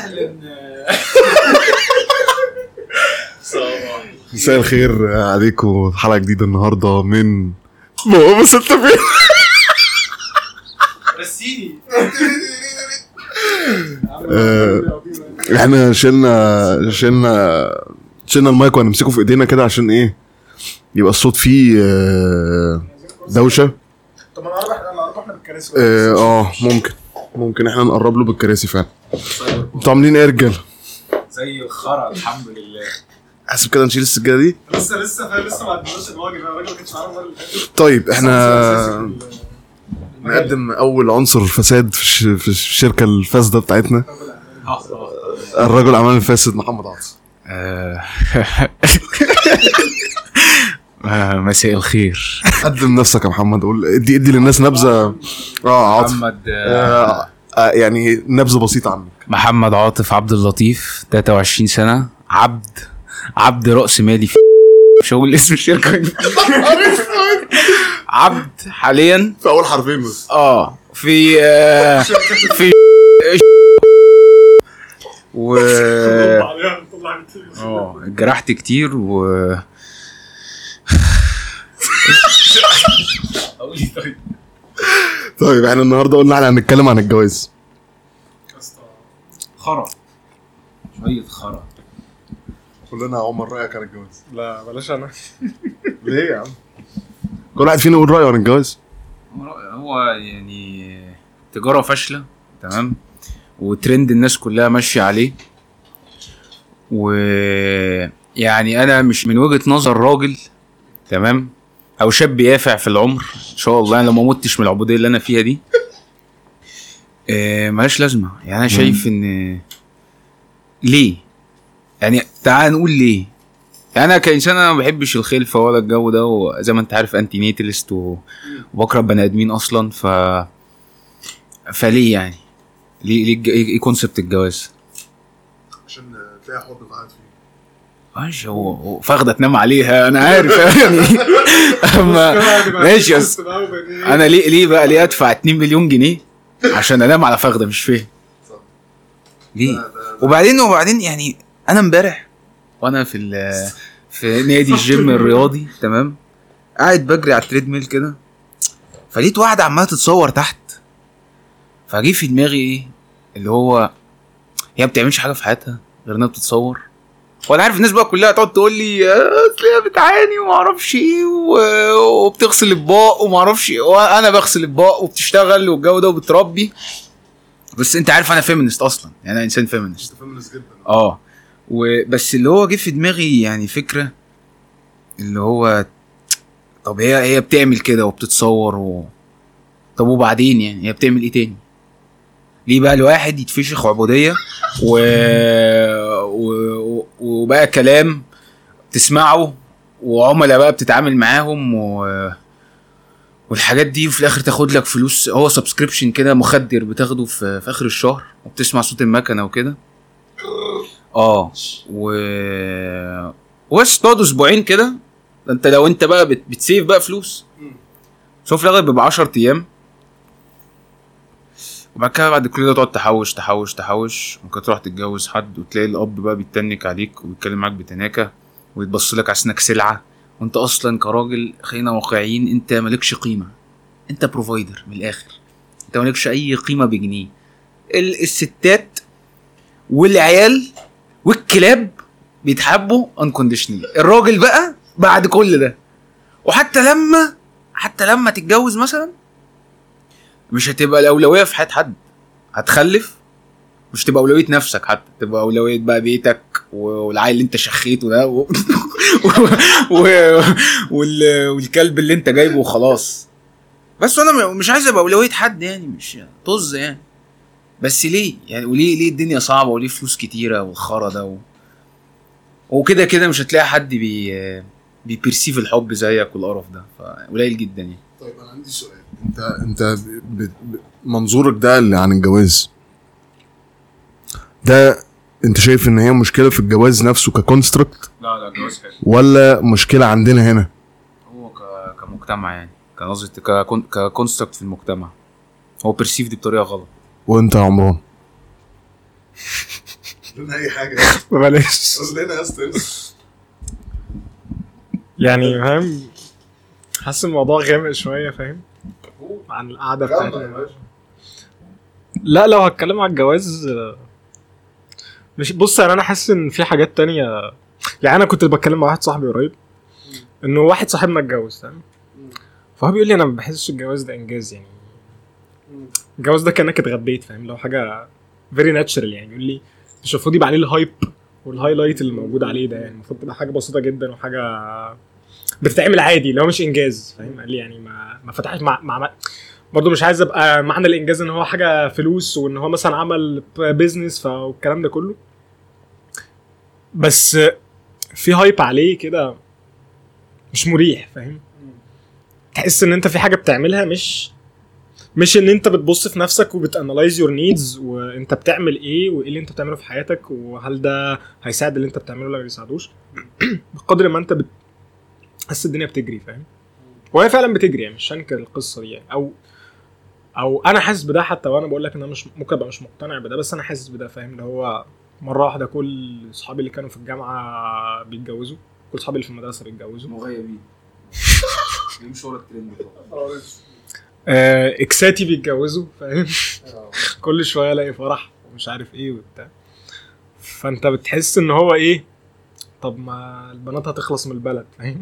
أهلا. مساء الخير عليكم. حلقة جديدة النهارده من بابا ستة فين؟ رسيني. آه، إحنا شلنا شلنا شلنا المايك وهنمسكه في ايدينا كده عشان إيه؟ يبقى الصوت فيه آه، دوشة. طب أنا أروح أنا أروح إحنا بالكراسي. آه آه، ممكن. ممكن إحنا نقرب له بالكراسي فعلا. أنتوا عاملين إيه يا رجالة؟ زي الخرا الحمد لله. حاسب كده نشيل السجاده دي؟ لسه لسه فاهم لسه ما عدناش الواجب الراجل ما كانش معانا المرة اللي فاتت. طيب إحنا نقدم أول عنصر فساد في في الشركة الفاسدة بتاعتنا. الرجل أعمال الفاسد محمد عاطف آه، مساء الخير. قدم نفسك يا محمد قول ادي ادي للناس نبذة. آه عاطف. محمد آه، آه يعني نبذة بسيطة عنك. محمد عاطف عبد اللطيف 23 سنة عبد عبد رأس مالي في مش هقول اسم الشركة. عبد حاليا. في أول حرفين بس. آه في آه في و آه اتجرحت كتير و طيب إحنا النهارده قلنا إحنا هنتكلم عن الجواز. خرا. شوية خرا. كلنا عمر رأيك عن الجواز. لا بلاش أنا. ليه يا عم؟ كل واحد فينا يقول رأيه عن الجواز. هو يعني تجارة فاشلة تمام؟ وترند الناس كلها ماشية عليه. و يعني أنا مش من وجهة نظر راجل تمام؟ أو شاب يافع في العمر. إن شاء الله أنا لو ما متش من العبودية اللي أنا فيها دي. آه، ملهاش لازمة. يعني أنا شايف إن ليه؟ يعني تعال نقول ليه؟ يعني أنا كإنسان أنا ما بحبش الخلفة ولا الجو ده وزي ما أنت عارف antinatalist. وبكره بني آدمين أصلا. ف فليه يعني؟ ليه ليه إيه إيه concept الجواز؟ عشان تلاقي حب قاعد ماشي هو فخده تنام عليها أنا عارف يعني. أما ماشي أنا ليه ليه بقى ليه أدفع 2 مليون جنيه عشان أنام على فخده مش فاهم. ليه؟ وبعدين وبعدين يعني أنا امبارح وأنا في ال- في نادي الجيم الرياضي تمام؟ قاعد بجري على ال treadmill كده فلقيت واحدة عمالة تتصور تحت فجه في دماغي إيه؟ اللي هو هي ما بتعملش حاجة في حياتها غير إنها بتتصور. وأنا عارف الناس بقى كلها تقعد تقول لي أصل هي بتعاني وما أعرفش إيه وبتغسل اطباق وما أعرفش إيه. وأنا بغسل اطباق وبتشتغل والجو ده وبتربي بس أنت عارف أنا feminist أصلا يعني أنا إنسان feminist feminist جدا آه وبس اللي هو جه في دماغي يعني فكرة اللي هو طب هي هي بتعمل كده وبتتصور و... طب وبعدين يعني هي بتعمل إيه تاني؟ ليه بقى الواحد يتفشخ عبودية و... و... وبقى كلام تسمعه وعملاء بقى بتتعامل معاهم و... والحاجات دي وفي الآخر تاخد لك فلوس. هو سبسكريبشن كده مخدر بتاخده في, في آخر الشهر وبتسمع صوت المكنة وكده. آه و وبس تقعد أسبوعين كده. ده أنت لو أنت بقى بت... بت save بقى فلوس. شوف الأغلب بيبقى 10 أيام. وبعد كده بعد كل ده تقعد تحوش تحوش تحوش ممكن تروح تتجوز حد وتلاقي الأب بقى بيتنك عليك ويتكلم معاك بتناكة ويتبص لك على انك سلعة. وأنت أصلا كراجل خلينا واقعيين أنت مالكش قيمة. أنت provider من الآخر. أنت مالكش أي قيمة بجنيه. ال- الستات والعيال والكلاب بيتحبوا انكونديشنال الراجل بقى بعد كل ده. وحتى لما حتى لما تتجوز مثلا مش هتبقى الأولوية في حياة حد. هتخلف مش تبقى أولوية نفسك حتى تبقى أولوية بقى بيتك والعيل اللي انت شخيته ده و... و... وال... والكلب اللي انت جايبه وخلاص. بس أنا مش عايز أبقى أولوية حد يعني مش طز يعني. بس ليه؟ يعني وليه ليه الدنيا صعبة وليه فلوس كتيرة والخرا ده و... وكده كده مش هتلاقي حد بي بي perceive الحب زيك والقرف ده فقليل جدا يعني. طيب أنا عندي سؤال. أنت أنت ب... ب... منظورك ده اللي عن الجواز. ده أنت شايف إن هي مشكلة في الجواز نفسه ك construct لا لا جواز حلو. ولا مشكلة عندنا هنا؟ هو ك... كمجتمع يعني. كنظرة ككون... ككونستركت في المجتمع. هو بيرسيف دي بطريقة غلط. وأنت يا عمران؟ لنا أي حاجة؟ بلاش. لنا يا اسطى يعني فاهم؟ حاسس الموضوع غامق شوية فاهم؟ عن القعدة بتاعتنا لا لو هتكلم على الجواز مش بص يعني أنا حاسس إن في حاجات تانية. يعني أنا كنت بتكلم مع واحد صاحبي قريب إنه واحد صاحبنا اتجوز تمام؟ فهو بيقول لي أنا ما بحسش الجواز ده إنجاز يعني. الجواز ده كأنك اتغديت فاهم؟ لو حاجة very natural يعني. يقول لي مش المفروض يبقى عليه ال hype وال highlight اللي موجود عليه ده يعني. المفروض تبقى حاجة بسيطة جدا وحاجة بتتعمل عادي اللي هو مش إنجاز فاهم؟ قال لي يعني ما ما فتحت مع, مع برضه مش عايز أبقى معنى الإنجاز إن هو حاجة فلوس وإن هو مثلا عمل business والكلام ده كله. بس في hype عليه كده مش مريح فاهم؟ تحس إن أنت في حاجة بتعملها مش مش إن أنت بتبص في نفسك وبت analyze your needs وأنت بتعمل إيه وإيه اللي أنت بتعمله في حياتك وهل ده هيساعد اللي أنت بتعمله ولا ما بيساعدوش. بقدر ما أنت بتحس الدنيا بتجري فاهم؟ وهي فعلا بتجري يعني مش هنكر القصة دي يعني أو أو أنا حاسس بده حتى وأنا بقول لك إن أنا مش ممكن أبقى مش مقتنع بده بس أنا حاسس بده فاهم؟ اللي هو مرة واحدة كل أصحابي اللي كانوا في الجامعة بيتجوزوا كل أصحابي اللي في المدرسة بيتجوزوا. مغيبين. بيمشوا ورا الترند إكساتي بيتجوزوا فاهم؟ كل شوية ألاقي فرح ومش عارف إيه وبتاع. فأنت بتحس إن هو إيه؟ طب ما البنات هتخلص من البلد فاهم؟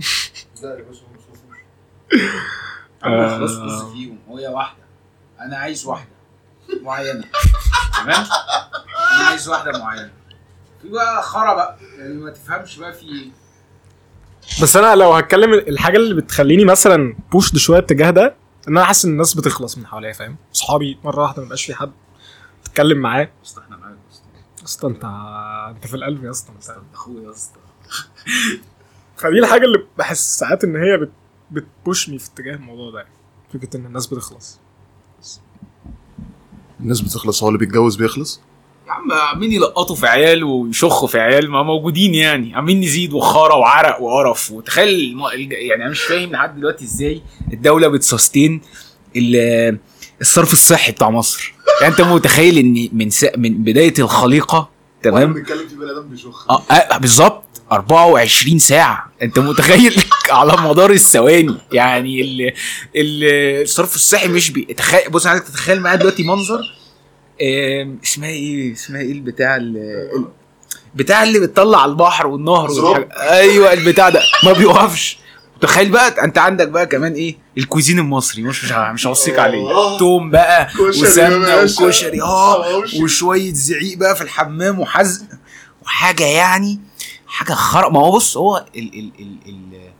آه. خلاص فيهم هي واحدة. أنا عايز واحدة معينة تمام؟ أنا عايز واحدة معينة. في بقى خرا بقى يعني ما تفهمش بقى في إيه. بس أنا لو هتكلم الحاجة اللي بتخليني مثلا بوشد شوية اتجاه ده إن أنا حاسس إن الناس بتخلص من حواليا فاهم؟ صحابي مرة واحدة ما يبقاش في حد تتكلم معاه. اصل إحنا معاك أصلا انت أنت في القلب يا أسطى انت أخويا يا أسطى. فدي الحاجة اللي بحس ساعات إن هي بت... بتبوشني في اتجاه الموضوع ده يعني. فكرة إن الناس بتخلص. الناس بتخلص هو اللي بيتجوز بيخلص؟ يا عم عمالين يلقطوا في عيال ويشخوا في عيال ما موجودين يعني. عمالين نزيد وخرا وعرق وقرف. وتخيل يعني أنا مش فاهم لحد دلوقتي إزاي الدولة بتسستين ال- الصرف الصحي بتاع مصر. يعني أنت متخيل إن من س... من بداية الخليقة تمام؟ بنتكلم في بني آدم بيشخ آه آه، بالظبط. 24 ساعة. انت متخيل على مدار الثواني يعني ال- ال- الصرف الصحي مش بي تخيل بص عايزك تتخيل معايا دلوقتي منظر اسمها إيه اسمها إيه البتاع ال- بتاع اللي بتطلع على البحر والنهر. والحاجة. أيوه البتاع ده ما بيوقفش تخيل بقى انت عندك بقى كمان إيه الكوزين المصري مش مش مش هوصيك عليه آه. توم بقى وسمنة. وكشري آه حواوشي. وشوية زعيق بقى في الحمام وحزق وحاجة يعني حاجة خرا ما هو بص هو ال ال ال ال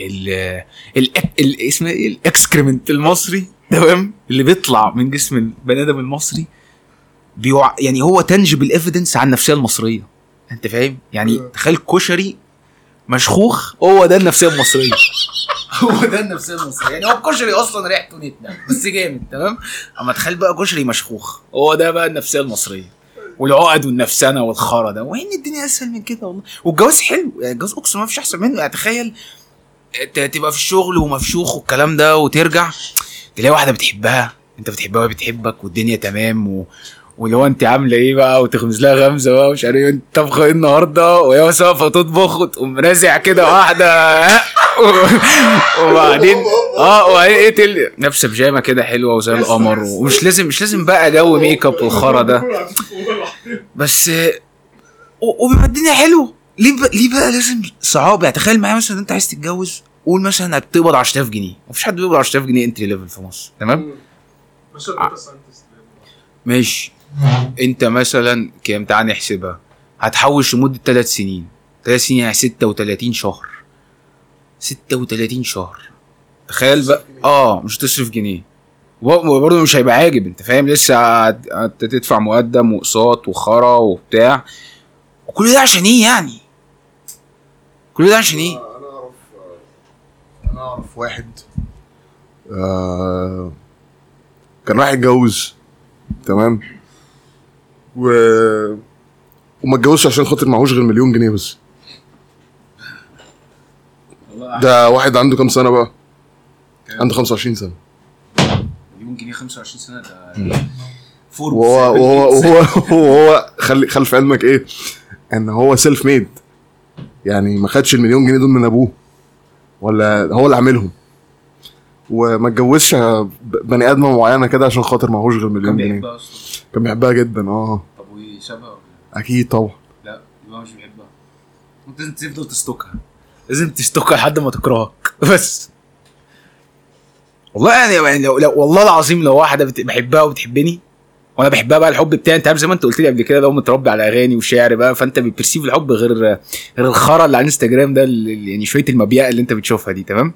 ال ال ال اسمه إيه؟ ال excrement المصري تمام؟ اللي بيطلع من جسم البني آدم المصري بيوع يعني هو tangible evidence عن النفسية المصرية. أنت فاهم؟ يعني تخيل كشري مشخوخ هو ده النفسية المصرية. هو ده النفسية المصرية. يعني هو الكشري أصلا ريحته نتنه بس جامد تمام؟ أما تخيل بقى كشري مشخوخ هو ده بقى النفسية المصرية. والعقد والنفسنه والخرا ده وين الدنيا أسهل من كده والله. والجواز حلو يعني الجواز اقسم ما فيش أحسن منه. يعني تخيل تبقى في الشغل ومفشوخ والكلام ده وترجع تلاقي واحدة بتحبها أنت بتحبها وهي بتحبك والدنيا تمام و... واللي هو أنت عاملة إيه بقى؟ وتغمز لها غمزة بقى ومش عارف إيه. أنت طبخة إيه النهارده؟ وهي واقفه تطبخ وتقوم رازع كده واحدة. وبعدين آه وبعدين إيه تل... نفس بيجامه كده حلوة وزي القمر ومش لازم مش لازم بقى جو make up والخرا ده. بس وبيبقى الدنيا حلوة ليه بقى ليه بقى لازم صعاب يعني تخيل معايا مثلا أنت عايز تتجوز قول مثلا انك تقبض 10000 جنيه. مفيش حد بيقبض 10000 جنيه entry level في مصر. تمام؟ ماشي. أنت مثلا كام؟ تعال نحسبها. هتحوش لمدة 3 سنين. 3 سنين يعني 36 شهر. 36 شهر. تخيل بقى. آه مش هتصرف جنيه. وبرضه مش هيبقى عاجب انت فاهم؟ لسه هتدفع مقدم واقساط وخرا وبتاع. وكل ده عشان إيه يعني؟ كل ده عشان إيه؟ أنا اعرف أنا أعرف واحد آه كان رايح يتجوز تمام؟ و وما اتجوزش عشان خاطر معهوش غير مليون جنيه بس. ده واحد عنده كام سنة بقى؟ عنده 25 سنة. جنيه 25 سنة ده وهو وهو وهو, وهو خلي في علمك إيه؟ إن هو سيلف ميد يعني ما خدش المليون جنيه دول من أبوه ولا هو اللي عاملهم. وما اتجوزش بني آدمة معينة كده عشان خاطر معهوش غير كان مليون جنيه. بيحبها أصلا. كان بيحبها جدا آه. طب وشبه ولا؟ أكيد طبعا. لا يبقى مش بيحبها. انت لازم تفضل تستوكها. لازم تستوكها لحد ما تكرهك. بس. والله يعني, يعني لو, لو والله العظيم لو واحدة بحبها وبتحبني وأنا بحبها بقى الحب بتاعي أنت عارف زي ما أنت قلت لي قبل كده لو متربي على أغاني وشعر بقى فأنت بتبرسيف الحب غير غير الخرا اللي على الإنستجرام ده اللي يعني شوية المبيئه اللي أنت بتشوفها دي تمام؟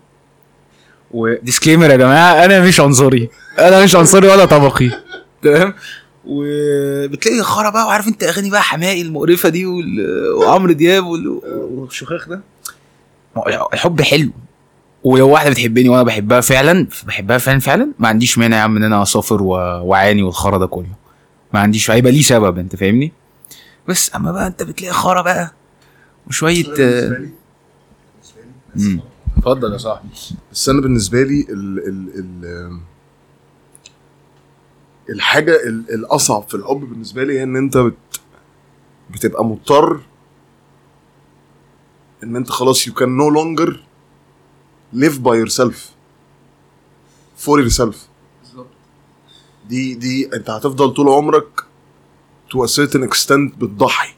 وديسكليمر يا جماعة أنا مش عنصري أنا مش عنصري ولا طبقي. تمام؟ وبتلاقي خرا بقى وعارف أنت أغاني بقى حماقي المقرفة دي وعمرو دياب وال- والشخاخ ده. الحب حلو. ولو واحدة بتحبني وأنا بحبها فعلا بحبها فعلا فعلا ما عنديش مانع يا عم إن أنا أسافر وأعاني والخرا ده كله. ما عنديش هيبقى ليه سبب أنت فاهمني؟ بس أما بقى أنت بتلاقي خرا بقى وشوية. اتفضل يا صاحبي. بس أنا بالنسبة لي ال ال ال الحاجة ال- الأصعب في الحب بالنسبة لي هي إن أنت بت بتبقى مضطر إن أنت خلاص you can no longer live by yourself. For yourself. دي دي انت هتفضل طول عمرك to a certain extent بتضحي.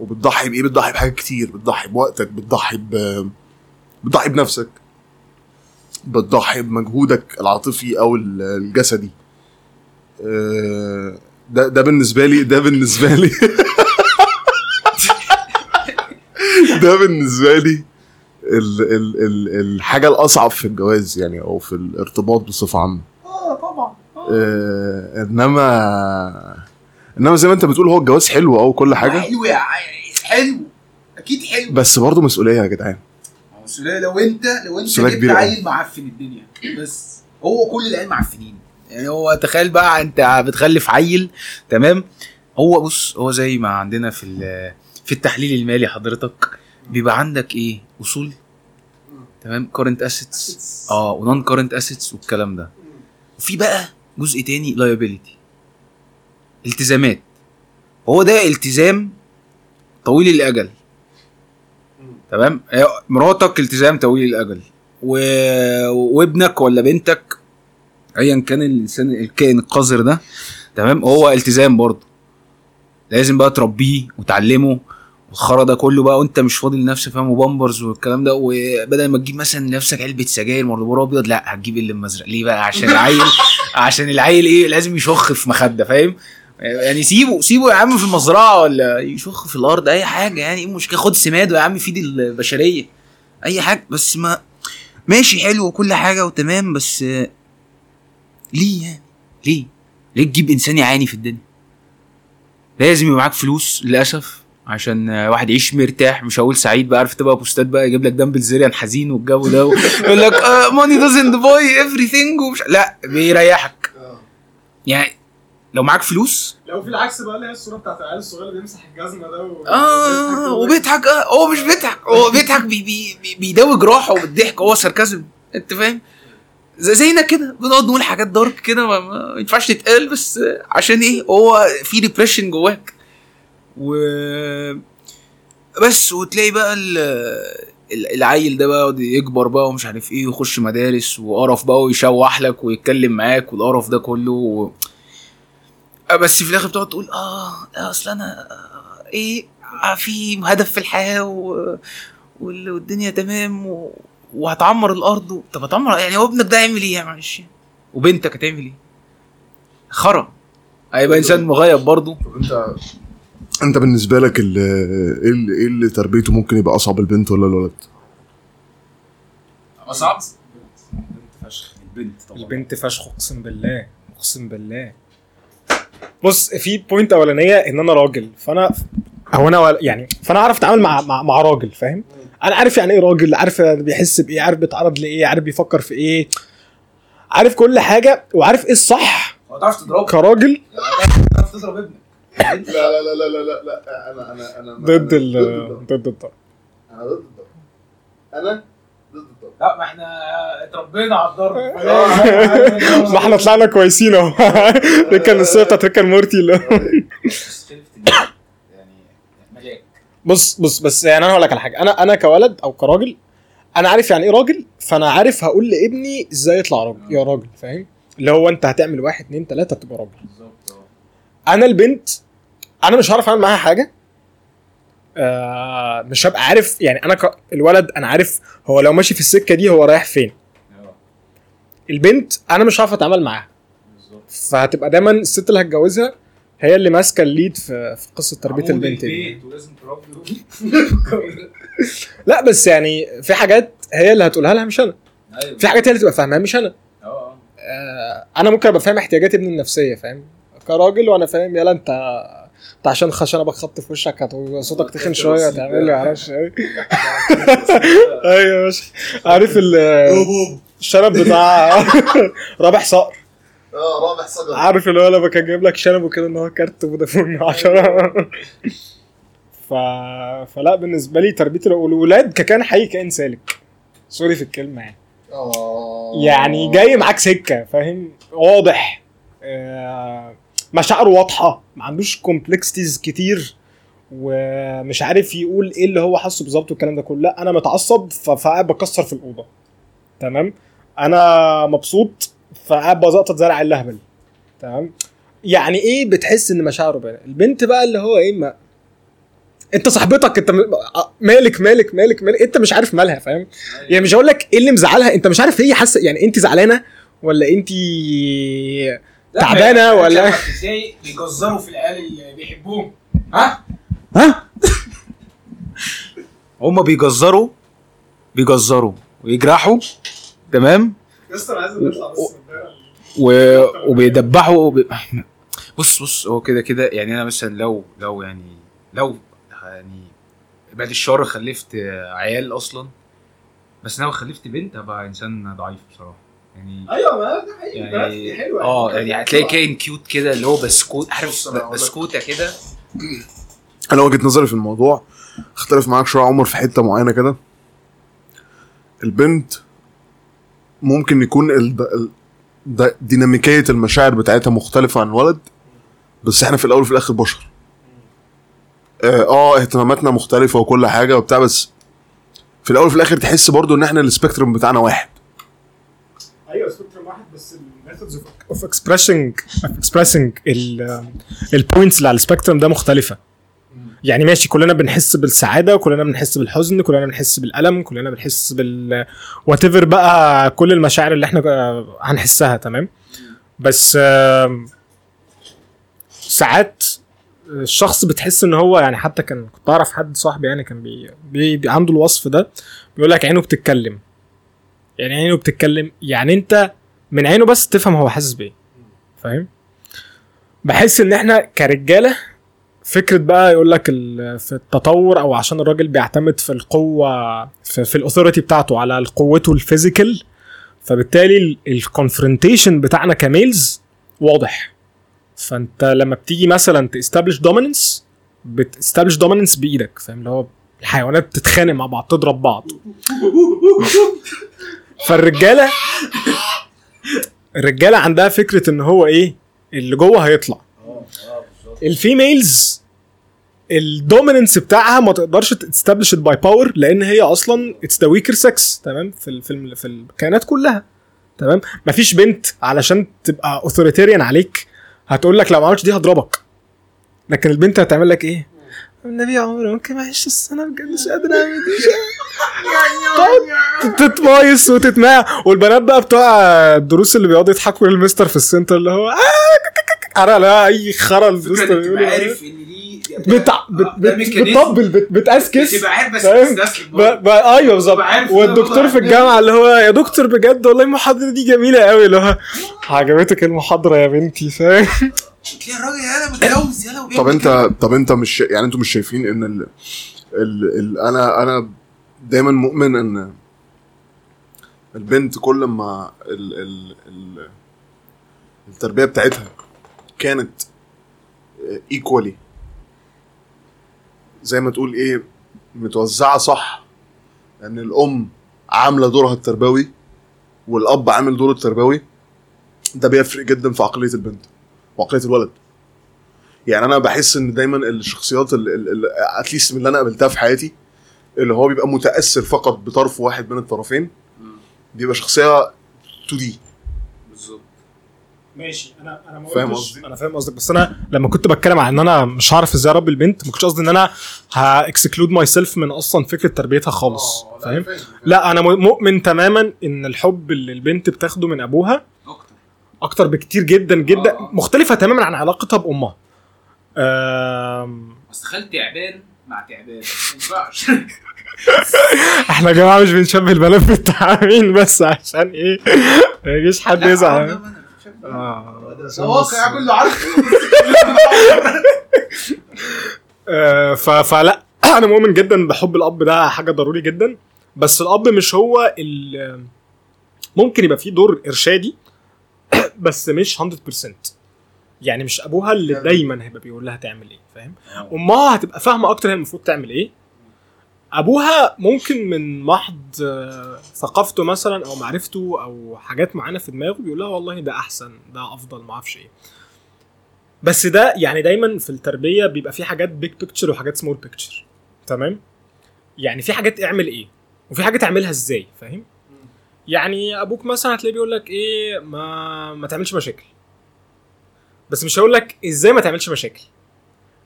وبتضحي بإيه؟ بتضحي بحاجات كتير. بتضحي بوقتك بتضحي ب بتضحي بنفسك. بتضحي بمجهودك العاطفي أو ال- الجسدي. آه، ده ده بالنسبة لي ده بالنسبة لي. ده بالنسبة لي ال ال ال الحاجة الأصعب في الجواز يعني أو في الارتباط بصفة عامة. آه طبعا. آه، إنما إنما زي ما أنت بتقول هو الجواز حلو أو كل حاجة. حلو يا حلو. أكيد حلو. بس برضه مسؤولية يا جدعان. مسؤولية لو أنت لو أنت جبت. عيل معفن الدنيا. بس هو كل العيال معفنين. يعني هو تخيل بقى أنت بتخلف عيل تمام؟ هو بص هو زي ما عندنا في في التحليل المالي حضرتك بيبقى عندك إيه؟ أصول؟ تمام؟ current assets آه و non current assets والكلام ده. وفي بقى جزء تاني liability التزامات. هو ده التزام طويل الأجل. تمام؟ هي مراتك التزام طويل الأجل. و... وابنك ولا بنتك ايا كان الإنسان الكائن القذر ده. تمام؟ هو التزام برضه. لازم بقى تربيه وتعلمه. الخرا ده كله بقى وانت مش فاضي لنفسك فاهم؟ وبامبرز والكلام ده وبدل ما تجيب مثلا لنفسك علبة سجاير مربوط أبيض لا هتجيب اللي ازرق ليه بقى؟ عشان العيل عشان العيل إيه؟ لازم يشخ في مخدة فاهم؟ يعني سيبه سيبه يا عم في المزرعة ولا يشخ في الأرض أي حاجة يعني إيه المشكلة؟ خد سماد يا عم فيد البشرية. أي حاجة بس ما ماشي حلو وكل حاجة وتمام بس ليه يعني؟ ليه؟ ليه تجيب إنسان يعاني في الدنيا؟ لازم يبقى معاك فلوس للأسف. عشان واحد يعيش مرتاح مش هقول سعيد بقى عارف تبقى بوستات بقى يجيب لك دان بلزيريان حزين والجو ده يقول لك money doesn't buy everything ومش لا بيريحك. يعني لو معاك فلوس؟ لو في العكس بقى اللي هي الصورة بتاعت العيال الصغير اللي بيمسح الجزمة ده و... آه وبيضحك آه هو مش بيضحك هو بيضحك بي بي بي بيداوي جراحه بالضحك هو sarcasm أنت فاهم؟ زي زينا كده بنقعد نقول حاجات dark كده ما ينفعش تتقال بس عشان إيه؟ هو في ديبريشن جواك. و بس وتلاقي بقى ال- ال- العيل ده بقى يكبر بقى ومش عارف إيه ويخش مدارس وقرف بقى ويشوح لك ويتكلم معاك والقرف ده كله و... بس في الآخر بتقعد تقول آه أصل أنا آه، إيه آه، في هدف في الحياة و... وال- والدنيا تمام و... وهتعمر الأرض و... طب هتعمر يعني هو ابنك ده هيعمل إيه يا معلش. وبنتك هتعمل إيه؟ خرا. هيبقى إنسان مغيب برضه. طب أنت انت بالنسبة لك ال- إيه اللي إيه اللي تربيته ممكن يبقى أصعب البنت ولا الولد؟ صعب فشخ البنت طبعا. البنت فشخ أقسم بالله أقسم بالله. بص في بوينت أولانية إن أنا راجل فأنا هو أنا يعني فأنا عارف أتعامل مع مع, مع راجل فاهم؟ أنا عارف يعني إيه راجل عارف بيحس بإيه عارف بيتعرض لإيه عارف بيفكر في إيه عارف كل حاجة وعارف إيه الصح ما تعرفش تضربه؟ كراجل. تعرف تضرب ابنك. لا لا لا لا لا لا لا أنا أنا أنا ضد ال ضد الضرب أنا ضد الضرب أنا لا ما إحنا اتربينا على الضرب ما إحنا طلعنا كويسين اهو ريكا النصيه بتاعت ريكا مورتي يعني بص بص بس يعني أنا هقول لك على حاجة أنا أنا كولد أو كراجل أنا عارف يعني إيه راجل فانا عارف هقول لابني إزاي يطلع راجل يا راجل فاهم اللي هو انت هتعمل واحد اتنين تلاته تبقى راجل بالظبط آه أنا البنت أنا مش هعرف اعمل معاها حاجة. آه مش هبقى عارف يعني أنا ك... الولد أنا عارف هو لو ماشي في السكة دي هو رايح فين. آه. البنت أنا مش هعرف اتعامل معاها. فهتبقى دايما الست اللي هتجوزها هي اللي ماسكة الليد في في قصة تربية البنت دي. ولازم لا بس يعني في حاجات هي اللي هتقولها لها مش أنا. أيوه. في حاجات هي اللي تبقى فاهمها مش أنا. آه آه. أنا ممكن ابقى فاهم احتياجات ابني النفسية فاهم؟ كراجل وأنا فاهم يلا انت انت عشان خشنة خبط في وشك هت- صوتك تخن شوية هتعمل لي معرفش. إيه أيوه ماشي. عارف ال- الشنب بتاع رابح صقر. آه رابح صقر. عارف اللي هو لما كان جايب لك شنبه كده إن هو كارت فودافون 10 ف... فلا بالنسبة لي تربية الولاد ككائن حي كائن سالك. sorry في الكلمة يعني. آه. يعني جاي معاك سكة فاهم؟ واضح. آه، مشاعره واضحة ما عندوش complexities كتير ومش عارف يقول إيه اللي هو حاسه بالظبط والكلام ده كله. لا أنا متعصب فقاعد بكسر في الأوضة. تمام؟ أنا مبسوط فقاعد بزقطط زي الأهبل. تمام؟ يعني إيه بتحس إن مشاعره باينه البنت بقى اللي هو إيه ما أنت صاحبتك أنت مالك مالك مالك مالك أنت مش عارف مالها فاهم؟ يعني مش هقول لك إيه اللي مزعلها أنت مش عارف هي حاسة يعني أنت زعلانة ولا أنت تعبانة ولا؟ إزاي بيجزروا في العيال اللي بيحبوهم؟ ها؟ ها؟ هما بيجزروا بيجزروا ويجرحوا تمام؟ أنا عايز نطلع بس و... وبيدبحوا وب... بص بص هو كده كده يعني أنا مثلا لو لو يعني لو يعني بعد الشر خلفت عيال أصلا بس لو خلفت بنت هبقى إنسان ضعيف بصراحة. يعني أيوه ما ده حقيقي يعني حلوة. آه يعني هتلاقي كائن كيوت كده اللي هو بسكوت عارف. بسكوتة كده. أنا وجهة نظري في الموضوع اختلف معاك شوية يا عمر في حتة معينة كده. البنت ممكن يكون ال... ديناميكية المشاعر بتاعتها مختلفة عن الولد بس إحنا في الأول وفي الآخر بشر. آه آه، اهتماماتنا مختلفة وكل حاجة وبتاع بس في الأول وفي الآخر تحس برضو إن إحنا ال spectrum بتاعنا واحد. أيوه spectrum واحد بس ال methods of expressing expressing ال points اللي على ال spectrum ده مختلفة. يعني ماشي كلنا بنحس بالسعادة وكلنا بنحس بالحزن كلنا بنحس بالألم كلنا بنحس بال what بقى كل المشاعر اللي إحنا هنحسها تمام؟ بس ساعات الشخص بتحس إن هو يعني حتى كان كنت أعرف حد صاحبي يعني كان بي, بي, بي عنده الوصف ده بيقول لك عينه بتتكلم. يعني عينه بتتكلم يعني انت من عينه بس تفهم هو حاسس بإيه. فاهم؟ بحس إن إحنا كرجالة فكرة بقى يقول لك في التطور أو عشان الراجل بيعتمد في القوة في, في ال authority بتاعته على قوته ال physical فبالتالي ال confrontation بتاعنا ك males واضح. فأنت لما بتيجي مثلا ت establish dominance بت establish dominance بإيدك فاهم؟ اللي هو الحيوانات بتتخانق مع بعض تضرب بعض. فالرجالة الرجالة عندها فكرة إن هو إيه؟ اللي جوه هيطلع. ال females ال dominance بتاعها ما تقدرش ت establish by power لأن هي أصلا it's the weaker sex تمام؟ في في, في الكائنات كلها تمام؟ مفيش بنت علشان تبقى authoritarian عليك هتقول لك لو ما عملتش دي هضربك. لكن البنت هتعمل لك إيه؟ النبي يا عمر ممكن معلش بس أنا بجد مش قادر أعمل دي. تتمايص وتتماع والبنات بقى بتوع الدروس اللي بيقعدوا يضحكوا للمستر في السنتر اللي هو آه عارف لا أي خرا المستر تبقى بيقوله. عارف إن دي بتع... بت... ده بت... ميكانيزم. بتطبل بت... بتأسكس. تبقى عارف بس. أيوه بالظبط. والدكتور في الجامعة اللي هو يا دكتور بجد والله المحاضرة دي جميلة قوي اللي هو عجبتك المحاضرة يا بنتي. فاهم؟ يا راجل أنا متجوز يلا وبيعمل طب أنت. طب أنت مش يعني أنتوا مش شايفين إن ال... ال... ال... أنا أنا دايما مؤمن إن البنت كل ما ال... ال... ال... التربية بتاعتها كانت ايكوالي زي ما تقول إيه متوزعة صح لأن الأم عاملة دورها التربوي والأب عامل دوره التربوي ده بيفرق جدا في عقلية البنت وعقليه الولد. يعني أنا بحس إن دايما الشخصيات at least من اللي أنا قابلتها في حياتي اللي هو بيبقى متأثر فقط بطرف واحد من الطرفين بيبقى شخصية 2 دي بالظبط. ماشي. أنا أنا ما فاهم قصدي؟ أنا فاهم قصدك. بس أنا لما كنت بتكلم عن إن أنا مش هعرف إزاي أربي البنت ما كنتش قصدي إن أنا ه exclude myself من أصلا فكرة تربيتها خالص. فاهم؟ لا أنا مؤمن تماما إن الحب اللي البنت بتاخده من أبوها أكتر بكتير جدا جدا آه. مختلفة تماما عن علاقتها بأمها. اصل خال تعبان مع تعبان ما إحنا يا جماعة مش بنشبه البنات بالتعابين بس عشان إيه؟ ما يجيش حد يزعل. آه. ده واقع كله عارفه آه، فلا أنا مؤمن جدا بحب الأب ده حاجة ضروري جدا. بس الأب مش هو ممكن يبقى فيه دور إرشادي بس مش 100% يعني مش أبوها اللي دايما هيبقى بيقول لها تعمل إيه فاهم؟ أمها هتبقى فاهمة أكتر هي المفروض تعمل إيه. أبوها ممكن من محض آه، ثقافته مثلا أو معرفته أو حاجات معينة في دماغه بيقول لها والله ده أحسن ده أفضل ما أعرفش إيه. بس ده يعني دايما في التربية بيبقى في حاجات big picture وحاجات small picture تمام؟ يعني في حاجات اعمل إيه وفي حاجة تعملها إزاي فاهم؟ يعني أبوك مثلا هتلاقيه بيقول لك إيه ما ما تعملش مشاكل. بس مش هيقول لك إزاي ما تعملش مشاكل.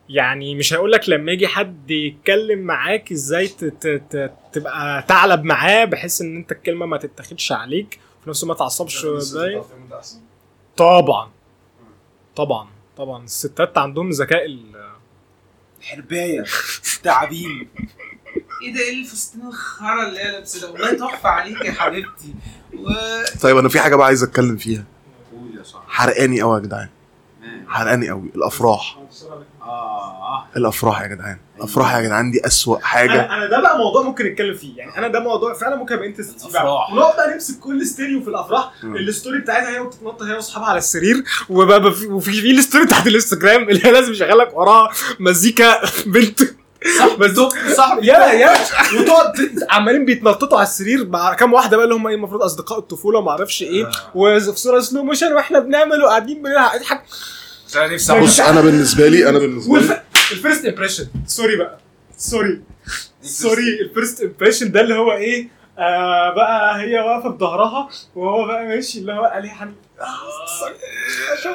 يعني مش هيقول لك لما يجي حد يتكلم معاك إزاي ت- ت- ت- تبقى تعلب معاه بحيث إن أنت الكلمة ما تتاخدش عليك وفي نفس الوقت ما تعصبش باين طبعا. طبعا. طبعا. الستات عندهم ذكاء ال- حربايه تعابين إيه ده؟ إيه الفستان الخرا اللي هي لابسه ده والله تحفة عليك يا حبيبتي. و طيب أنا في حاجة بقى عايز أتكلم فيها. قول يا صاحبي. حرقاني قوي يا جدعان. حرقاني قوي الأفراح. آه. الأفراح يا جدعان. الأفراح يا جدعان دي أسوأ حاجة. أنا أنا ده بقى موضوع ممكن نتكلم فيه. يعني أنا ده موضوع فعلا ممكن أبقى interested فيه بقى. نمسك كل ستيريو في الأفراح. ال story بتاعتها هي وبتتنطط هي وأصحابها على السرير. وبقى في وفي في ال story بتاعت الانستجرام اللي هي لازم يشغلك وراها مزيكا بنت بس صاحبي يا يا. وتقعد عمالين بيتنططوا على السرير مع كام واحدة بقى اللي هم إيه المفروض أصدقاء الطفولة وما أعرفش إيه وفي صورة slow motion وإحنا بنعمل وقاعدين بنضحك نفسي بص أنا بالنسبة لي أنا بالنسبة لي وال first impression sorry بقى. sorry sorry ال first impression ده اللي هو إيه آه بقى هي واقفة بظهرها وهو بقى ماشي اللي هو عليه حنين شوف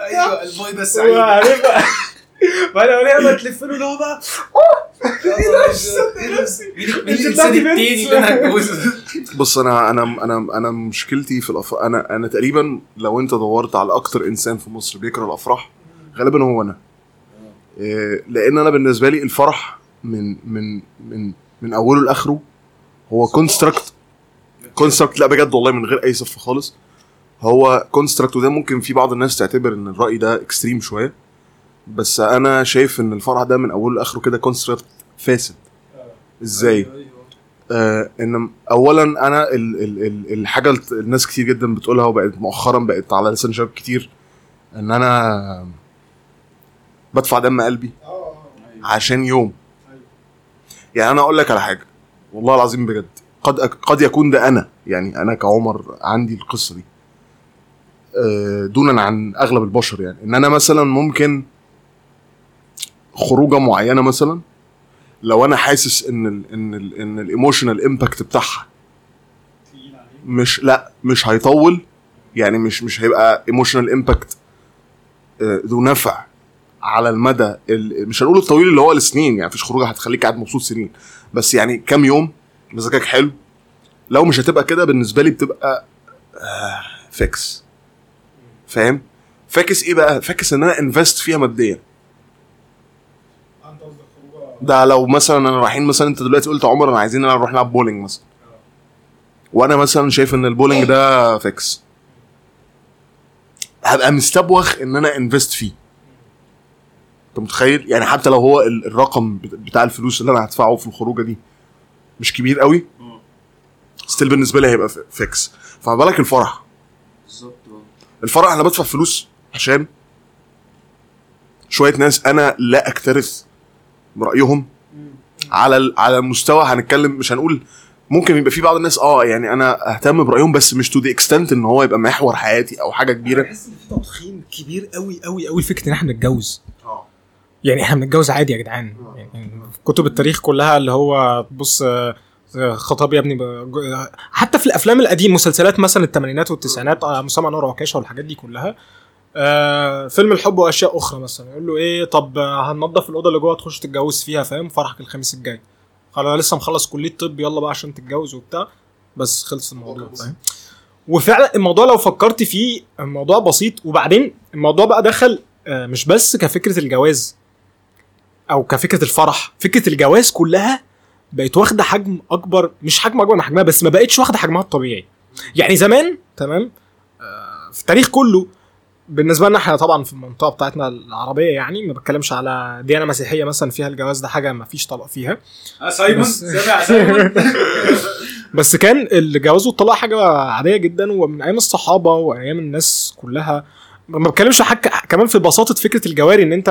أيوه البوي سعيد. الاقيها بقى تلف له اللي هو بقى مين الانسان التاني اللي أنا هتجوزه بص أنا أنا أنا أنا مشكلتي في الافراح أنا أنا تقريبا لو أنت دورت على أكتر إنسان في مصر بيكره الأفراح غالبا هو أنا. إيه، لأن أنا بالنسبة لي الفرح من من من من أوله لآخره هو construct construct لا بجد والله من غير أي صف خالص. هو construct وده ممكن في بعض الناس تعتبر إن الرأي ده extreme شوية. بس أنا شايف إن الفرح ده من أوله لآخره كده construct فاسد. إزاي؟ آه إن اولا أنا ال ال ال الحاجة الناس كتير جدا بتقولها وبقت مؤخرا بقت على لسان شباب كتير إن أنا بدفع دم قلبي عشان يوم. يعني أنا أقول لك على حاجة والله العظيم بجد قد قد يكون ده أنا يعني أنا كعمر عندي القصة دي. آه، دونا عن أغلب البشر يعني. إن أنا مثلا ممكن خروجة معينة مثلا لو أنا حاسس إن ال إن ال إن ال emotional impact بتاعها مش لأ مش هيطول يعني مش مش هيبقى emotional impact ذو نفع على المدى ال- مش هنقول الطويل اللي هو السنين يعني مفيش خروجة هتخليك قاعد مبسوط سنين بس يعني كام يوم مزاجك حلو. لو مش هتبقى كده بالنسبة لي بتبقى آه فاكس فاهم؟ فاكس إيه بقى؟ فاكس إن أنا invest فيها ماديا. ده لو مثلا أنا رايحين مثلا أنت دلوقتي قلت عمر أنا عايزين نروح نلعب بولينج مثلا. وأنا مثلا شايف إن البولينج ده فاكس هبقى مستبوخ إن أنا invest فيه. أنت متخيل؟ يعني حتى لو هو ال- الرقم بت- بتاع الفلوس اللي أنا هدفعه في الخروجة دي مش كبير قوي still بالنسبة لي هيبقى فاكس فما بالك الفرح. بالظبط. الفرح أنا بدفع فلوس عشان شوية ناس أنا لا أكترث برأيهم. على على المستوى هنتكلم مش هنقول ممكن يبقى في بعض الناس آه يعني أنا أهتم برأيهم بس مش to the extent إن هو يبقى محور حياتي أو حاجة كبيرة. بحس إن في تضخيم كبير قوي قوي قوي فكرة إن إحنا بنتجوز آه. يعني إحنا بنتجوز عادي يا جدعان. يعني كتب التاريخ كلها اللي هو بص آه، آه، خطاب يا ابني آه، حتى في الأفلام القديمه مسلسلات مثلا الثمانينات والتسعينات آه، أسامة أنور وعكاشة والحاجات دي كلها آه فيلم الحب وأشياء أخرى مثلا. يقول له إيه طب آه، هننضف الأوضة اللي جوه تخش تتجوز فيها فاهم؟ فرحك الخميس الجاي. أنا لسه مخلص كلية طب يلا بقى عشان تتجوز وبتاع. بس خلص الموضوع فاهم؟ وفعلا الموضوع لو فكرت فيه الموضوع بسيط. وبعدين الموضوع بقى دخل آه، مش بس كفكرة الجواز أو كفكرة الفرح. فكرة الجواز كلها بقت واخدة حجم أكبر مش حجم أكبر من حجمها بس ما بقتش واخدة حجمها الطبيعي. يعني زمان تمام آه، في التاريخ كله بالنسبة لنا إحنا طبعا في المنطقة بتاعتنا العربية يعني ما بتكلمش على ديانة مسيحية مثلا فيها الجواز ده حاجة ما فيش طلاق فيها. آه سايمون بس- سامع سايمون. بس كان الجواز والطلاق حاجة عادية جدا ومن أيام الصحابة وأيام الناس كلها. ما بتكلمش حاجة كمان في بساطة فكرة الجواري إن أنت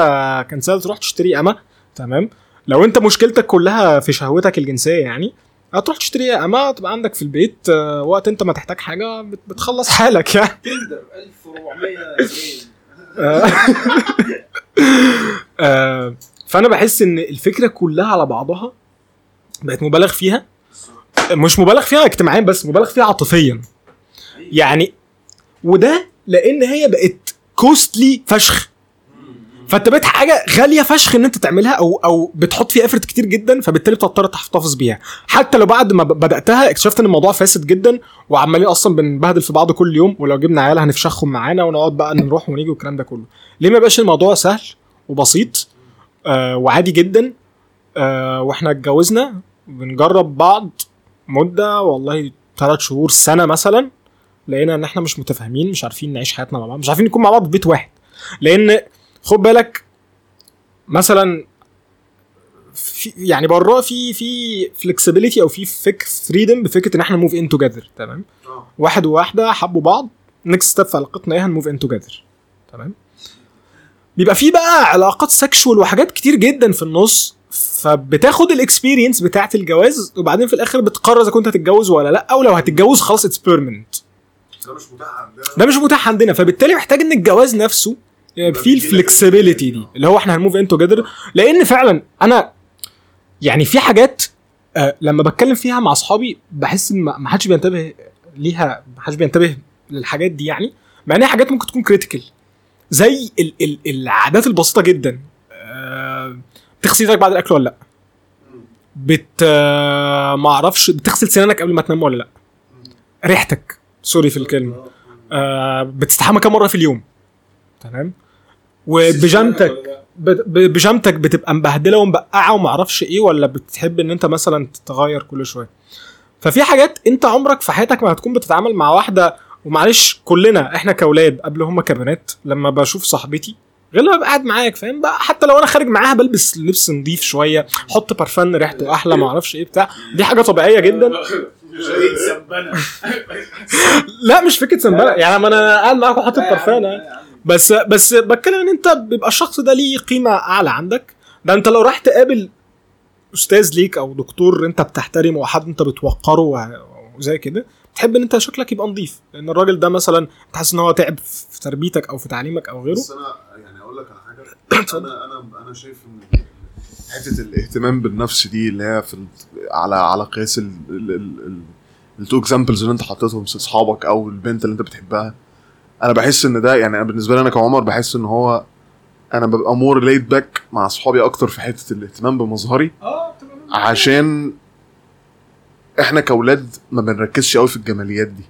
كان سهل تروح تشتري أمة تمام؟ لو أنت مشكلتك كلها في شهوتك الجنسية يعني هتروح تشتري أمة تبقى عندك في البيت آه، وقت أنت ما تحتاج حاجة بت- بتخلص حالك يعني. Tinder 1400 جنيه آه. آه، فأنا بحس إن الفكرة كلها على بعضها بقت مبالغ فيها. مش مبالغ فيها اجتماعيا بس مبالغ فيها عاطفيا. يعني وده لأن هي بقت كوستلي فشخ. فانت بقت حاجة غالية فشخ إن أنت تعملها أو أو بتحط فيها افرت كتير جدا فبالتالي بتضطر تحتفظ بيها. حتى لو بعد ما بدأتها اكتشفت إن الموضوع فاسد جدا وعمالين أصلا بنبهدل في بعض كل يوم ولو جبنا عيال هنفشخهم معانا ونقعد بقى نروح ونيجي والكلام ده كله. ليه ما يبقاش الموضوع سهل وبسيط؟ آه وعادي جدا. آه وإحنا اتجوزنا بنجرب بعض مدة والله ثلاث شهور سنة مثلا لقينا إن إحنا مش متفاهمين مش عارفين نعيش حياتنا مع بعض مش عارفين نكون مع بعض في بيت واحد. لأن خد بالك مثلا في يعني بره في في فلكسبيليتي أو في فك فريدم بفكرة إن إحنا موف ان توجذر تمام؟ آه. واحد وواحدة حبوا بعض next step في علاقتنا إيه هن move in together تمام؟ بيبقى في بقى علاقات sexual وحاجات كتير جدا في النص فبتاخد ال experience بتاعت الجواز وبعدين في الآخر بتقرر إذا كنت هتتجوز ولا لأ أو لو هتتجوز خلاص it's permanent ده مش متاح عندنا. ده مش متاح عندنا فبالتالي محتاج إن الجواز نفسه بيجيلك ال flexibility دي اللي هو إحنا هن move in together لأن فعلا أنا يعني في حاجات آه لما بتكلم فيها مع أصحابي بحس إن ما حدش بينتبه ليها ما حدش بينتبه للحاجات دي يعني مع إن هي حاجات ممكن تكون critical زي ال ال العادات البسيطة جدا. آه بتغسل إيدك بعد الأكل ولا لأ؟ بت آه ما أعرفش بتغسل سنانك قبل ما تنام ولا لأ؟ ريحتك sorry في الكلمة. آه بتستحمى كم مرة في اليوم؟ تمام؟ وبيجامتك ب- ب- بيجامتك بتبقى مبهدلة ومبقعة وما أعرفش إيه ولا بتحب ان انت مثلا تتغير كل شوية. ففي حاجات انت عمرك في حياتك ما هتكون بتتعامل مع واحدة ومعلش كلنا إحنا كأولاد قبل هم كبنات لما بشوف صاحبتي غير لما قاعد معاك فاهم؟ بقى حتى لو أنا خارج معاها بلبس لبس نظيف شوية حط برفان ريحته أحلى ما أعرفش إيه بتاع. دي حاجة طبيعية جدا. لا مش فكرة سنبله يعني ما أنا قاعد معاك وحاطط برفان. بس بس بتكلم إن أنت بيبقى الشخص ده ليه قيمة أعلى عندك. ده أنت لو راح تقابل أستاذ ليك أو دكتور أنت بتحترمه وحد أنت بتوقره وزي كده تحب إن أنت شكلك يبقى نظيف لأن الراجل ده مثلا تحس إن هو تعب في تربيتك أو في تعليمك أو غيره. بس أنا يعني أقول لك على حاجة. أنا أنا أنا شايف إن حتة الاهتمام بالنفس دي اللي هي في على على قياس ال two examples اللي أنت حطيتهم أصحابك أو البنت اللي أنت بتحبها أنا بحس إن ده يعني أنا بالنسبة لي أنا كعمر بحس إن هو أنا ببقى more laid back مع أصحابي أكتر في حتة الاهتمام بمظهري. آه عشان إحنا كأولاد ما بنركزش قوي في الجماليات دي.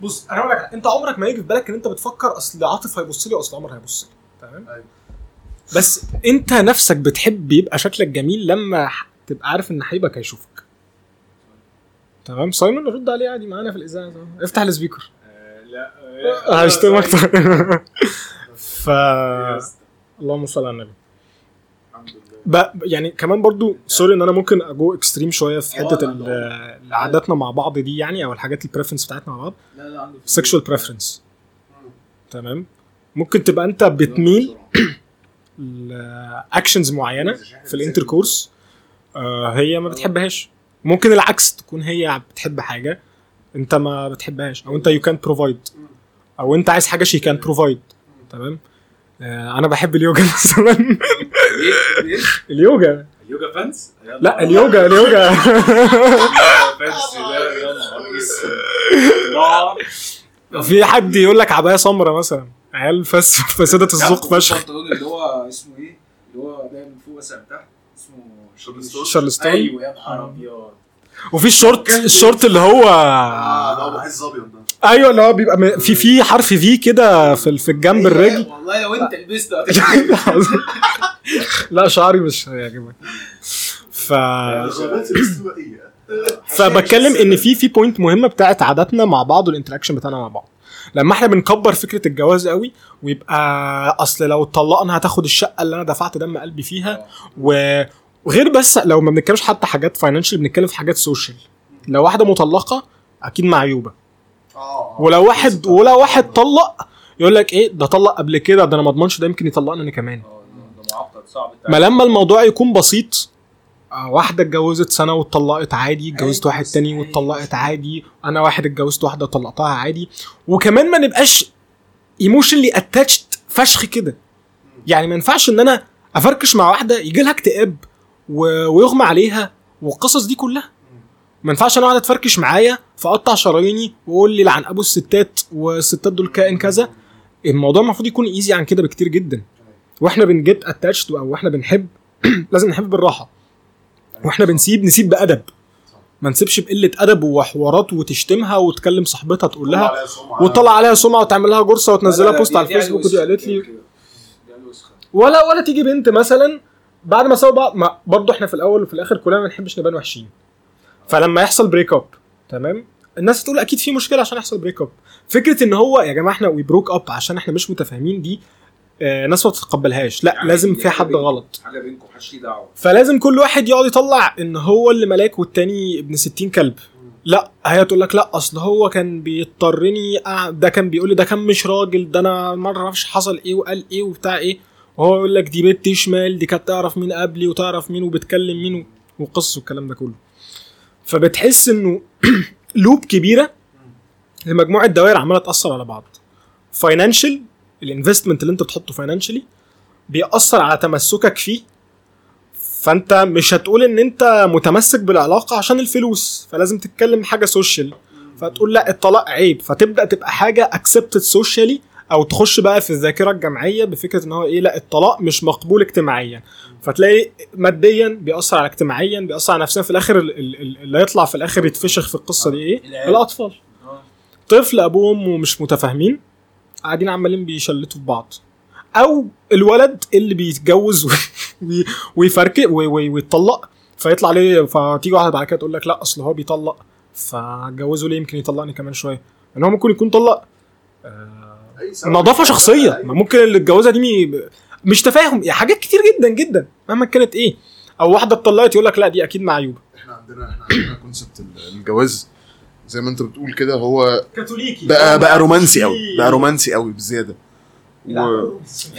بص أنا هقول لك أنت عمرك ما يجي في بالك إن أنت بتفكر أصل عاطف هيبص لي وأصل عمر هيبص لي. تمام؟ أيوة. بس أنت نفسك بتحب يبقى شكلك جميل لما تبقى عارف إن حبيبك هيشوفك. تمام؟ سايمون رد عليه عادي معانا في الإذاعة. افتح ال speaker. لا هشتمك ف اللهم صل على النبي. يعني كمان برضو sorry إن أنا ممكن أ go extreme شوية في آه، حتة عاداتنا مع بعض دي يعني أو الحاجات ال preference بتاعتنا مع بعض. لا preference. تمام. ممكن تبقى أنت بتميل ل actions معينة في ال intercourse آه هي ما بتحبهاش. ممكن العكس تكون هي بتحب حاجة. انت ما بتحبهاش أو انت you can provide أو انت عايز حاجة she can provide تمام؟ آه، أنا بحب اليوجا مثلا. اليوجا. yoga pants لا اليوجا اليوجا. في حد يقول لك عباية سمراء مثلا عيال فس فسدة الذوق فشخ. اللي هو اسمه إيه؟ اللي هو ده من فوق من تحت اسمه شارلستون. شارلستون. أيوه يا نهار أبيض. وفي الشورت الشورت اللي هو آه ده ابو حس ابيض ده. أيوه اللي هو بيبقى م- في في حرف في كده في في الجنب الرجل. والله لو أنت لبسته لا شعري مش هيعجبك. ف شغال في الاستوائيه فبتكلم إن في في بوينت مهمه بتاعت عاداتنا مع بعض والانتراكشن بتاعنا مع بعض. لما إحنا بنكبر فكرة الجواز قوي ويبقى أصل لو اتطلقنا هتاخد الشقة اللي أنا دفعت دم قلبي فيها و... وغير بس لو ما بنتكلمش حتى حاجات financial بنتكلم في حاجات social لو واحدة مطلقة أكيد معيوبه ولو واحد ولو واحد طلق يقول لك إيه ده طلق قبل كده ده أنا ما أضمنش ده يمكن يطلقني أنا كمان. صعب ما لما الموضوع يكون بسيط آه، واحدة اتجوزت سنة واتطلقت عادي اتجوزت واحد تاني واتطلقت عادي أنا واحد اتجوزت واحدة وطلقتها عادي. وكمان ما نبقاش emotionally attached فشخ كده. يعني ما ينفعش إن أنا أفركش مع واحدة يجي لها اكتئاب. و- ويغمى عليها والقصص دي كلها. ما ينفعش أنا أقعد أتفركش معايا فأقطع شراييني وأقول لي لعن أبو الستات والستات دول كائن كذا. الموضوع المفروض يكون ايزي عن كده بكتير جدا. وإحنا بنجيت اتاتشد أو إحنا بنحب لازم نحب بالراحة. وإحنا بنسيب نسيب بأدب. ما نسيبش بقلة أدب وحوارات وتشتمها وتكلم صاحبتها تقول لها وتطلع عليها سمعة. وتعمل لها جرصه وتنزلها post على الفيسبوك ودي قالت لي ولا ولا تيجي بنت مثلا بعد ما سابوا بعض برضه إحنا في الأول وفي الآخر كلنا ما بنحبش نبان وحشين. فلما يحصل break up تمام؟ الناس تقول أكيد في مشكلة عشان يحصل break up فكرة إن هو يا جماعة إحنا we broke up عشان إحنا مش متفاهمين دي آه ناس ما تتقبلهاش. لا لازم في حد غلط. حاجة بينكم محدش دعوة. فلازم كل واحد يقعد يطلع إن هو اللي ملاك والتاني ابن 60 كلب. لا هي تقول لك لا أصل هو كان بيضربني ده كان بيقول لي ده كان مش راجل ده أنا ما أعرفش حصل إيه وقال إيه وبتاع إيه. وهو يقول لك دي بنت شمال دي كانت تعرف مين قبلي وتعرف مين وبتكلم مين و- وقصص والكلام ده كله. فبتحس إنه loop كبيرة لمجموعة دوائر عمالة تأثر على بعض. financial ال investment اللي أنت بتحطه financially بيأثر على تمسكك فيه. فأنت مش هتقول إن أنت متمسك بالعلاقة عشان الفلوس فلازم تتكلم حاجة social فتقول لا الطلاق عيب. فتبدأ تبقى حاجة accepted socially أو تخش بقى في الذاكرة الجمعيه بفكرة إن هو إيه لا الطلاق مش مقبول اجتماعيا. فتلاقي ماديا بيأثر على اجتماعيا بيأثر على نفسيا في الآخر ال- ال- ال- اللي هيطلع في الآخر يتفشخ في القصة دي إيه؟ العيال. الأطفال. طفل أبوه وامه مش متفاهمين قاعدين عمالين بيشلتوا في بعض. أو الولد اللي بيتجوز وي- ويفركش وي- وي- ويتطلق فيطلع ليه؟ فتيجي واحدة بعد كده تقول لك لا أصل هو بيطلق فاتجوزه ليه؟ يمكن يطلقني كمان شوية. إن هو ممكن يكون طلق. نظافة شخصية. ما ممكن اللي اتجوزها دي مي- مش تفاهم. يعني حاجات كتير جدا جدا. مهما كانت إيه. أو واحدة اتطلقت يقول لك لا دي أكيد معيوبة. إحنا عندنا إحنا عندنا concept الجواز. زي ما أنت بتقول كده هو كاثوليكي. بقى بقى رومانسي قوي بقى رومانسي قوي بزيادة. و... يا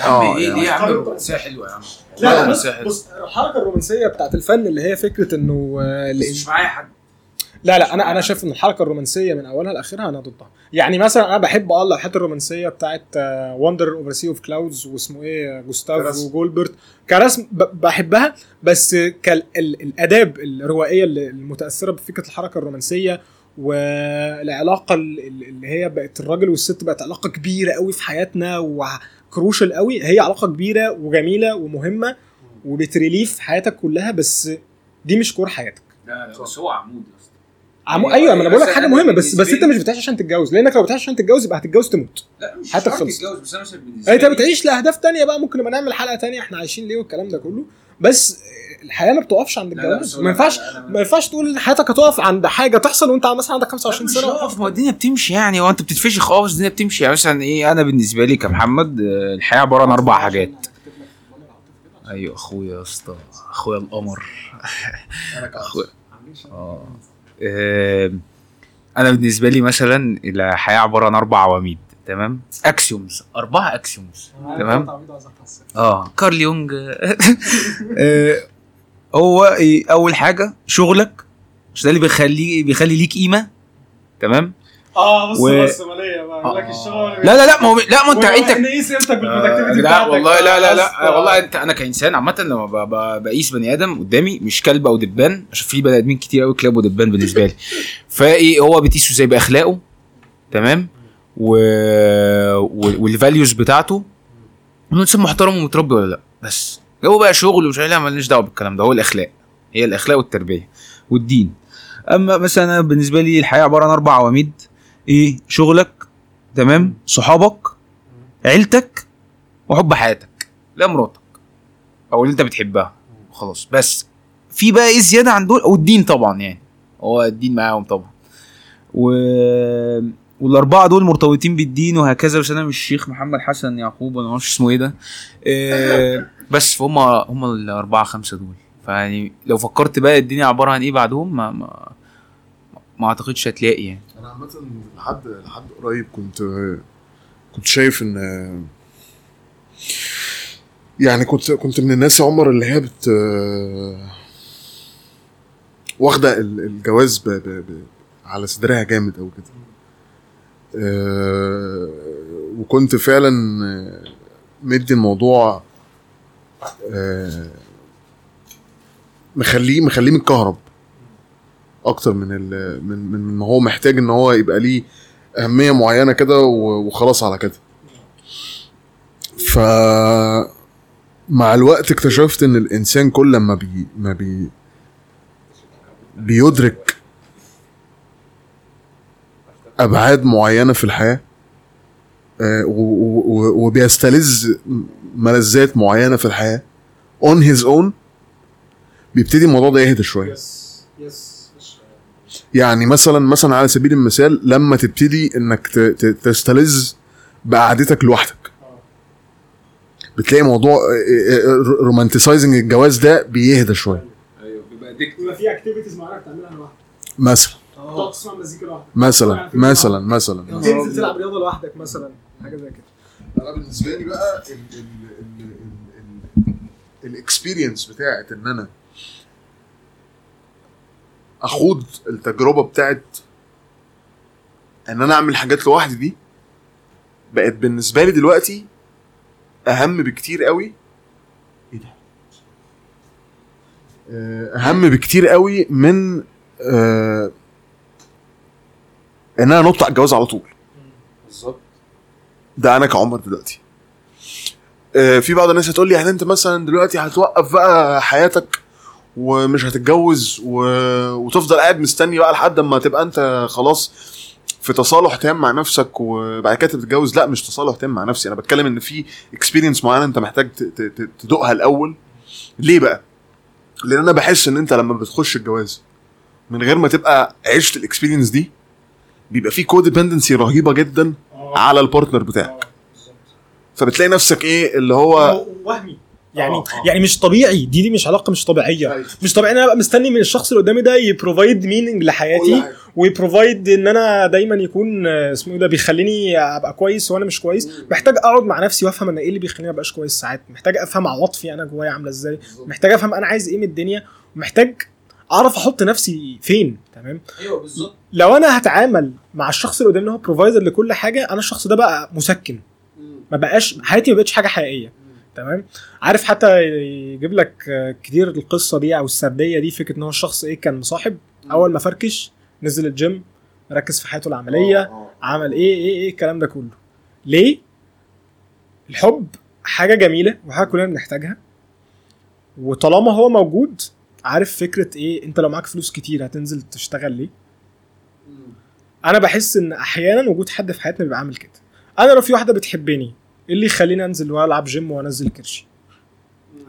عم آه، إيه يعني. ليه يا عم؟ الرومانسيه حلوة يا عم. لا بص, الحركة الرومانسية بتاعت الفن اللي هي فكرة إنه مش معايا حد. لا لا أنا أنا شايف إن الحركة الرومانسية من أولها لآخرها أنا ضدها. يعني مثلا أنا بحب آه اللوحات الرومانسية بتاعت Wanderer over sea of clouds واسمه إيه جوستاف. وجولبرت كرسم ب- بحبها بس كالاداب الروائية اللي- المتأثرة بفكرة الحركة الرومانسية والعلاقة ال- ال- اللي هي بقت الراجل والست بقت علاقة كبيرة قوي في حياتنا و crucial قوي هي علاقة كبيرة وجميلة ومهمة وبتريليف حياتك كلها بس دي مش كور حياتك. لا لا بس هو عمود. عمو يعني أيوه ما أنا بقول لك حاجة مهمة بس بس أنت مش بتعيش عشان تتجوز. لأنك لو بتعيش عشان تتجوز يبقى هتتجوز تموت. لا مش حياتك شرط خلصت. تتجوز بس أنا بالنسبة أنت بتعيش لأهداف تانية بقى ممكن نبقى نعمل حلقة تانية إحنا عايشين ليه والكلام ده كله. بس الحياة ما بتقفش عند الجواز. ما ينفعش ما ينفعش تقول حياتك هتقف عند حاجة تحصل وأنت مثلا عندك 25 مش سنة. هقف. ما الدنيا بتمشي يعني. هو أنت بتتفشخ آه بس الدنيا بتمشي. يعني مثلا إيه أنا بالنسبة لي كمحمد آه، الحياة عبارة عن أربع حاجات. أيوه أخويا يا أسطى. أخويا القمر. اخويا آه. أنا بالنسبة لي مثلا الحياة عبارة عن أربع عواميد تمام؟ axioms أربعة axioms تمام؟ آه كارل يونج آه، هو إيه أول حاجة شغلك عشان ده اللي بيخلي بيخلي ليك قيمة تمام؟ آه بص و- بص لك الشغل لا لا لا ما هو لا ما انت انت نقيس قيمتك آه، بال productivity لا بتاعتك. والله لا لا لا آه. والله انت أنا كإنسان عامة لما بقيس بني آدم قدامي مش كلب أو دبان عشان في بني آدمين كتير قوي كلاب ودبان بالنسبة لي. فإيه هو بتقيسه زي بأخلاقه تمام؟ و... وال values بتاعته. انه انسان محترم ومتربي ولا لأ؟ بس. جو بقى شغل ومش عارف لا مالناش دعوة بالكلام ده. هو الأخلاق. هي الأخلاق والتربية والدين. أما مثلا بالنسبة لي الحياة عبارة عن أربع عواميد. إيه؟ شغلك تمام؟ صحابك عيلتك وحب حياتك لا مراتك أو اللي أنت بتحبها. خلاص. بس في بقى إيه زيادة عن دول؟ والدين طبعا يعني. هو الدين معاهم طبعا. و... والأربعة دول مرتبطين بالدين وهكذا. بس أنا مش الشيخ محمد حسن يعقوب ولا ما أعرفش اسمه إيه ده. إيه بس فهم هم الأربعة خمسة دول. فيعني لو فكرت بقى الدنيا عبارة عن إيه بعدهم ما ما, ما أعتقدش هتلاقي يعني. أنا عامة لحد لحد قريب كنت كنت شايف ان يعني كنت كنت من الناس يا عمر اللي هي بت واخدة ال- الجواز ب... ب... ب... على صدرها جامد أو كده. آه، وكنت فعلا مدي الموضوع آه، مخليه مخليه متكهرب. أكتر من من من ما هو محتاج إن هو يبقى ليه أهمية معينة كده وخلاص على كده. ف مع الوقت اكتشفت إن الإنسان كل ما بي ما بي بيدرك أبعاد معينة في الحياة آه، وبيستلذ ملذات معينة في الحياة on his own بيبتدي الموضوع ده يهدى شوية. yes yes يعني مثلا مثلا على سبيل المثال لما تبتدي انك ت- ت- تستلذ بقعدتك لوحدك بتلاقي موضوع romanticizing الجواز ده بيهدى شوية أيوه بيبقى addict يبقى في activities معينه بتعملها لوحدك مثلا تقعد تسمع مزيكا لوحدك مثلا مثلا مثلا تنزل تلعب رياضه لوحدك مثلا حاجة زي كده أنا بالنسبة لي بقى الاكسبيرينس بتاعت ان أنا أخوض التجربة بتاعت إن أنا أعمل حاجات لوحدي دي بقت بالنسبة لي دلوقتي أهم بكتير قوي. إيه ده؟ آه، أهم بكتير قوي من آه إن أنا انط على الجواز على طول. بالظبط. ده أنا كعمر دلوقتي. آه، في بعض الناس هتقول لي يعني أنت مثلا دلوقتي هتوقف بقى حياتك ومش هتتجوز و... وتفضل قاعد مستني بقى لحد ما تبقى أنت خلاص في تصالح تام مع نفسك وبعد كده تتجوز. لا مش تصالح تام مع نفسي. أنا بتكلم إن في اكسبيرينس معينة أنت محتاج تدوقها الأول. ليه بقى؟ لأن أنا بحس إن أنت لما بتخش الجواز من غير ما تبقى عشت ال experience دي بيبقى في codependency رهيبة جدا على ال partner بتاعك. فبتلاقي نفسك إيه؟ اللي هو وهمي. يعني آه، آه. يعني مش طبيعي. دي دي مش علاقة مش طبيعية. أيوة. مش طبيعي. ان أنا ابقى مستني من الشخص اللي قدامي ده ي provide meaning لحياتي وي provide إن أنا دايما يكون آه، اسمه إيه ده بيخليني أبقى كويس وأنا مش كويس. محتاج أقعد مع نفسي وأفهم أنا إيه اللي بيخليني أبقاش كويس ساعات. محتاج أفهم عواطفي أنا جوايا عاملة إزاي. محتاج أفهم أنا عايز إيه من الدنيا. ومحتاج أعرف أحط نفسي فين. تمام؟ أيوه بالظبط. لو أنا هتعامل مع الشخص اللي قدامي هو provider لكل حاجة أنا الشخص ده بقى مسكن. ما بقاش حياتي ما بقتش حاجة حقيقية. تمام؟ عارف حتى يجيب لك آه، كتير القصة دي أو السردية دي فكرة إن هو الشخص إيه كان مصاحب أول ما فركش نزل الجيم ركز في حياته العملية عمل إيه إيه إيه الكلام ده كله. ليه؟ الحب حاجة جميلة وحاجة كلنا بنحتاجها. وطالما هو موجود عارف فكرة إيه أنت لو معاك فلوس كتير هتنزل تشتغل ليه؟ أنا بحس إن أحيانا وجود حد في حياتنا بيبقى عامل كده. أنا لو في واحدة بتحبني إيه اللي يخليني انزل والعب جيم وانزل كرشي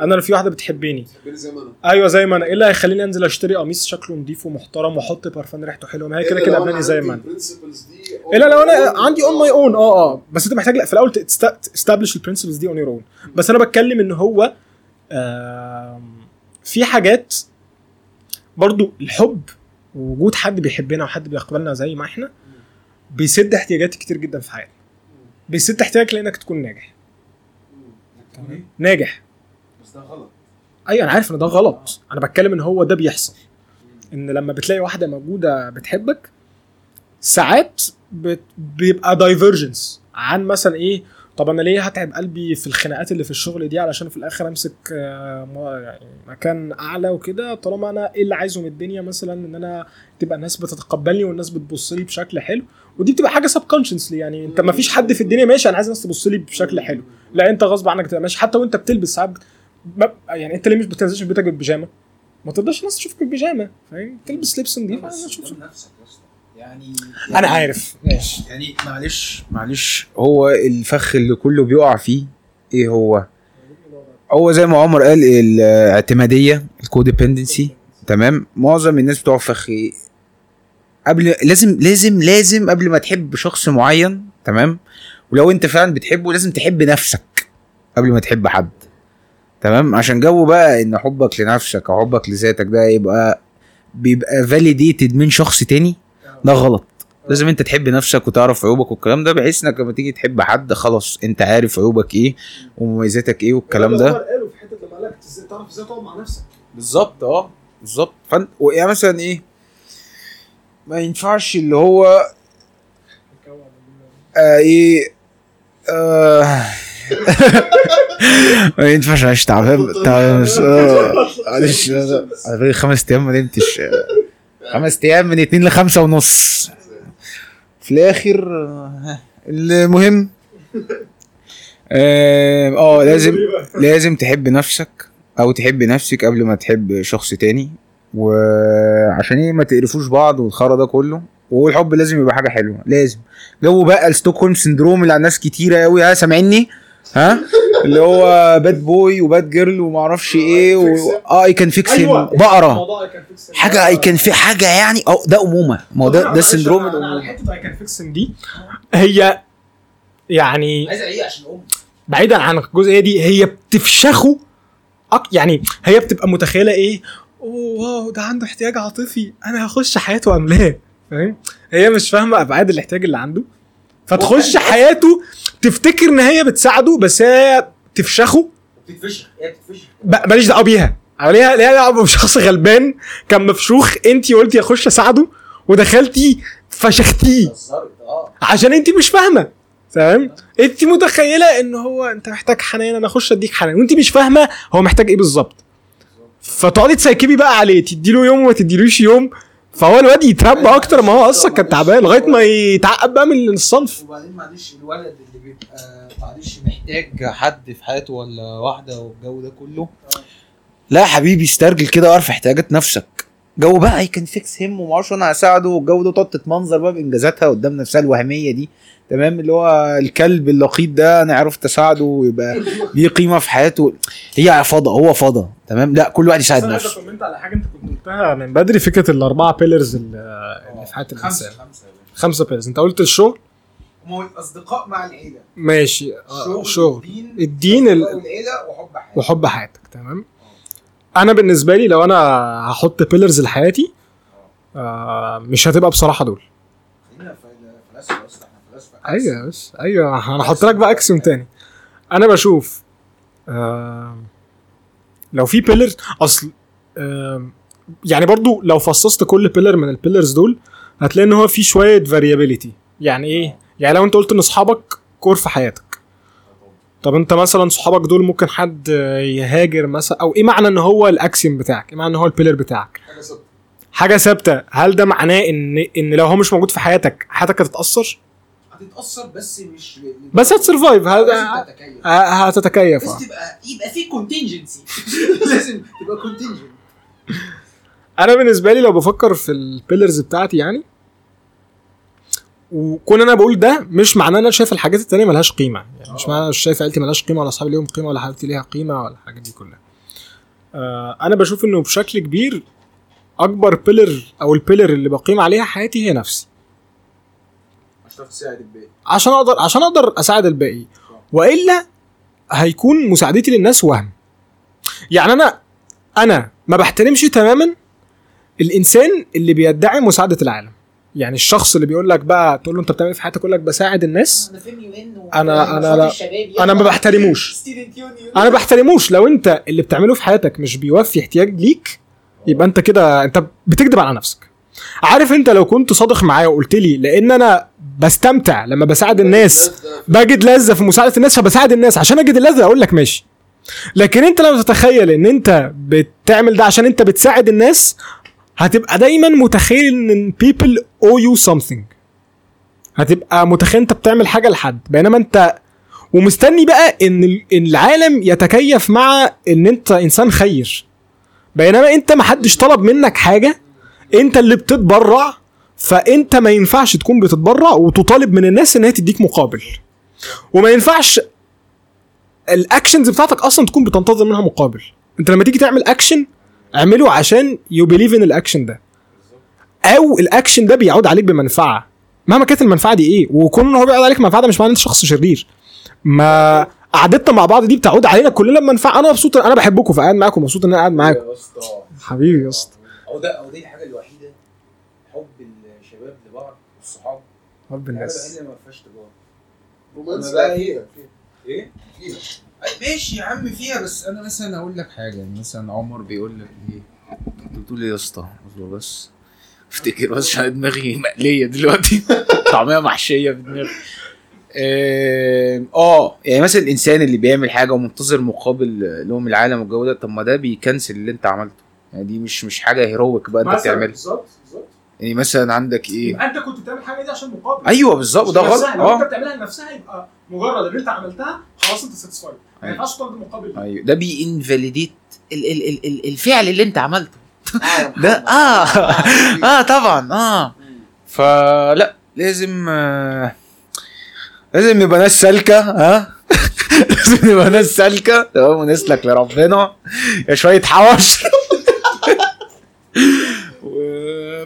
أنا لو في واحدة بتحبني. تحبني زي ما أنا أيوه زي ما أنا. إيه اللي هيخليني أنزل أشتري قميص شكله نضيف ومحترم وأحط بارفان ريحته حلوة؟ ما هي كده كده قبلاني زي ما أنا. الا لو أنا عندي on my own آه آه. بس أنت محتاج لا في الأول ت establish ال principles دي on your own بس أنا بتكلم إن هو في حاجات برضو الحب ووجود حد بيحبنا وحد بيقبلنا زي ما إحنا بيسد احتياجات كتير جدا في حياتنا. بيسد احتياجك لانك تكون ناجح. تمام. ناجح. بس ده غلط. أيوه أنا عارف إن ده غلط. أنا بتكلم إن هو ده بيحصل. إن لما بتلاقي واحدة موجودة بتحبك ساعات بت... بيبقى divergence عن مثلا إيه طب أنا ليه هتعب قلبي في الخناقات اللي في الشغل دي علشان في الآخر أمسك آه، يعني مكان أعلى وكده؟ طالما أنا إيه اللي عايزه من الدنيا مثلا إن أنا تبقى الناس بتتقبلني والناس بتبص لي بشكل حلو ودي بتبقى حاجة subconsciously يعني أنت ما فيش حد في الدنيا ماشي أنا عايز الناس تبص لي بشكل حلو. لا أنت غصب عنك تبقى ماشي حتى وأنت بتلبس ساعات يعني أنت ليه مش بتنزلش من بيتك بالبيجامة؟ ما تقدرش الناس تشوفك بالبيجامة فاهم؟ تلبس لبس نظيف أشوف- قدام نفسك اسطى يعني أنا عارف. ماشي. يعني معلش معلش. هو الفخ اللي كله بيقع فيه إيه هو؟ هو زي ما عمر قال الاعتمادية الكوديبندنسي تمام؟ معظم الناس بتوع فخ؟ قبل لازم لازم لازم قبل ما تحب شخص معين تمام؟ ولو أنت فعلا بتحبه لازم تحب نفسك قبل ما تحب حد. تمام؟ عشان جو بقى إن حبك لنفسك أو حبك لذاتك ده يبقى بيبقى فاليديتد من شخص تاني. ده غلط. لازم انت تحب نفسك وتعرف عيوبك والكلام ده بحيث انك لما تيجي تحب حد خلاص انت عارف عيوبك إيه ومميزاتك إيه والكلام ده. قالوا في حتة لما قال لك تعرف إزاي تقعد مع نفسك. بالظبط آه بالظبط. فانت يعني مثلا إيه؟ ما ينفعش اللي هو آه إيه آه ما ينفعش عشان تعبان تعبان آه، معلش آه، أنا بقالي خمس أيام ما نمتش. آه، خمس أيام من اتنين لخمسة ونص. في الآخر آه، المهم آه آه، لازم لازم تحب نفسك أو تحب نفسك قبل ما تحب شخص تاني. وعشان إيه ما تقرفوش بعض والخرا ده كله. والحب لازم يبقى حاجة حلوة لازم. جو بقى الستوكهولم سندروم اللي على ناس كتيرة قوي ها سامعيني؟ ها؟ اللي هو باد بوي وباد جيرل وما أعرفش إيه و... آه اي كان فيكس بقرة. فيكس حاجة اي كان في حاجة يعني آه ده أمومة. ما هو ده ده سندروم الامومه حتة اي كان فيكسن دي. هي يعني عايز عشان بعيدا عن الجزئية دي هي بتفشخه أك يعني هي بتبقى متخيلة إيه؟ اوه واو ده عنده احتياج عاطفي. أنا هخش حياته املاه فاهم؟ هي مش فاهمة أبعاد الاحتياج اللي عنده. فتخش حياته تفتكر إن هي بتساعده بس هي تفشخه؟ بتتفشخ هي بتتفشخ. ماليش دعوة بيها. ليها ليها دعوة بشخص غلبان كان مفشوخ. انت قلتي أخش أساعده ودخلتي فشختيه. آه. عشان انت مش فاهمة. تمام؟ انت متخيلة إن هو أنت محتاج حنان أنا أخش أديك حنان. وانت مش فاهمة هو محتاج إيه بالظبط. فتقعدي تسيكبي بقى عليه تديله يوم وما تديلوش يوم. فهو الواد يتربى أكتر ما هو أصلا كان تعبان لغاية ما يتعقد بقى من الصنف. وبعدين معلش الولد اللي بيبقى معلش محتاج حد في حياته ولا واحدة والجو ده كله؟ لا يا حبيبي استرجل كده واعرف احتياجات نفسك. جو بقى I can fix him وما أعرفش أنا هساعده والجو ده وتقعد تتمنظر بقى بإنجازاتها قدام نفسها الوهمية دي. تمام؟ اللي هو الكلب اللقيط ده أنا عرفت أساعده ويبقى ليه قيمة في حياته. هي فضا هو فضا. تمام؟ لا كل واحد يساعد عايز نفسه. أكومنت على حاجة أنت كنت قلتها من بدري فكرة الأربعة بيلرز اللي في حياه الإنسان. خمسة خمسه بيلرز أنت قلت الشغل؟ هم هو الاصدقاء مع العيلة. ماشي. آه، شغل الدين الدين ال- والعيله وحب حياتك. وحب حياتك. تمام؟ أنا بالنسبة لي لو أنا هحط بيلرز لحياتي آه مش هتبقى بصراحة دول. أيوه بس أيوه أنا هحط لك بقى axiom تاني. أنا بشوف آه لو في pillar أصل آه يعني برضو لو فصصت كل pillar من ال pillars دول هتلاقي إن هو في شوية variability يعني إيه؟ يعني لو أنت قلت إن أصحابك core في حياتك. طب انت مثلا صحابك دول ممكن حد يهاجر مثلا؟ أو إيه معنى إن هو ال axiom بتاعك؟ إيه معنى إن هو ال pillar بتاعك؟ حاجة ثابتة. حاجة ثابتة. هل ده معناه إن إن لو هو مش موجود في حياتك حياتك هتتأثر؟ هتتأثر بس مش بس هت survive. هتتكيف لازم آه. تبقى يبقى في contingency لازم تبقى contingent أنا بالنسبة لي لو بفكر في ال pillars بتاعتي يعني وكون أنا بقول ده مش معناه إن أنا شايف الحاجات التانية ملهاش قيمة. يعني مش معناه أنا شايف عيلتي ملهاش قيمة ولا أصحابي ليهم قيمة ولا حبيبتي ليها قيمة ولا الحاجات دي كلها. آه أنا بشوف إنه بشكل كبير أكبر pillar أو ال pillar اللي بقيم عليها حياتي هي نفسي. هتعرف تساعد الباقي. عشان أقدر عشان أقدر أساعد الباقي. وإلا هيكون مساعدتي للناس وهم. يعني أنا أنا ما بحترمش تماما الإنسان اللي بيدعي مساعدة العالم. يعني الشخص اللي بيقول لك بقى تقول له انت بتعمل إيه في حياتك؟ يقول لك بساعد الناس. أنا feel you ان أنا- أنا لا. أنا ما بحترموش. أنا بحترموش. لو أنت اللي بتعمله في حياتك مش بيوفي احتياج ليك يبقى أنت كده أنت بتكذب على نفسك. عارف أنت لو كنت صادق معايا وقلت لي لأن أنا بستمتع لما بساعد الناس بجد لذة في مساعدة الناس فبساعد الناس. عشان اجد اللذه أقول لك ماشي. لكن أنت لما تتخيل إن أنت بتعمل ده عشان أنت بتساعد الناس هتبقى دايما متخيل إن people owe you something. هتبقى متخيل إنت بتعمل حاجة لحد. بينما إنت ومستني بقى إن العالم يتكيف مع إن إنت إنسان خير. بينما إنت محدش طلب منك حاجة إنت اللي بتتبرع فإنت ما ينفعش تكون بتتبرع وتطالب من الناس إن هي تديك مقابل. وما ينفعش ال actions بتاعتك أصلا تكون بتنتظر منها مقابل. أنت لما تيجي تعمل اكشن اعمله عشان you believe in ال action ده. أو الاكشن ده بيعود عليك بمنفعة. مهما كانت المنفعة دي إيه وكون إن هو بيعود عليك منفعة ده مش معناه ان انت شخص شرير. ما قعدتنا مع بعض دي بتعود علينا كلنا بمنفعة. أنا مبسوط أنا بحبكم فقاعد معاكم مبسوط إن أنا قاعد معاكم. يا اسطى. حبيبي يا اسطى. أو ده أو دي الحاجة الوحيدة حب الشباب لبعض والصحاب. الحاجة الناس. الوحيدة ما فيهاش تجاره رومانسي إيه؟ فيها. ماشي يا عم فيها بس أنا مثلا أقول لك حاجة يعني مثلا عمر بيقول لك إيه أنت بتقول إيه يا اسطى؟ بس. أفتكر بس عشان دماغي مقلية دلوقتي. طعمية محشية في دماغي. آه يعني مثلا الإنسان اللي بيعمل حاجة ومنتظر مقابل له من العالم والجو ده طب ما ده بيكنسل اللي أنت عملته. يعني دي مش مش حاجة هيرويك بقى أنت بتعملها. بالظبط بالظبط. يعني مثلا عندك إيه؟ يبقى أنت كنت بتعمل حاجة دي عشان مقابل. أيوه بالظبط وده غلط. لو أنت آه بتعملها لنفسها يبقى مجرد ان أنت عملتها خلاص أنت ساتسفايد ينفعش تطلب مقابل. أيوه. ده بينفاليديت ال ال ال ال الفعل اللي انت عملته. آه، ده آه. آه طبعا آه. فلا لازم آه لازم نبقى ناس سالكة ها لازم نبقى ناس سالكة. تمام ونسلك لربنا. يا شوية حوش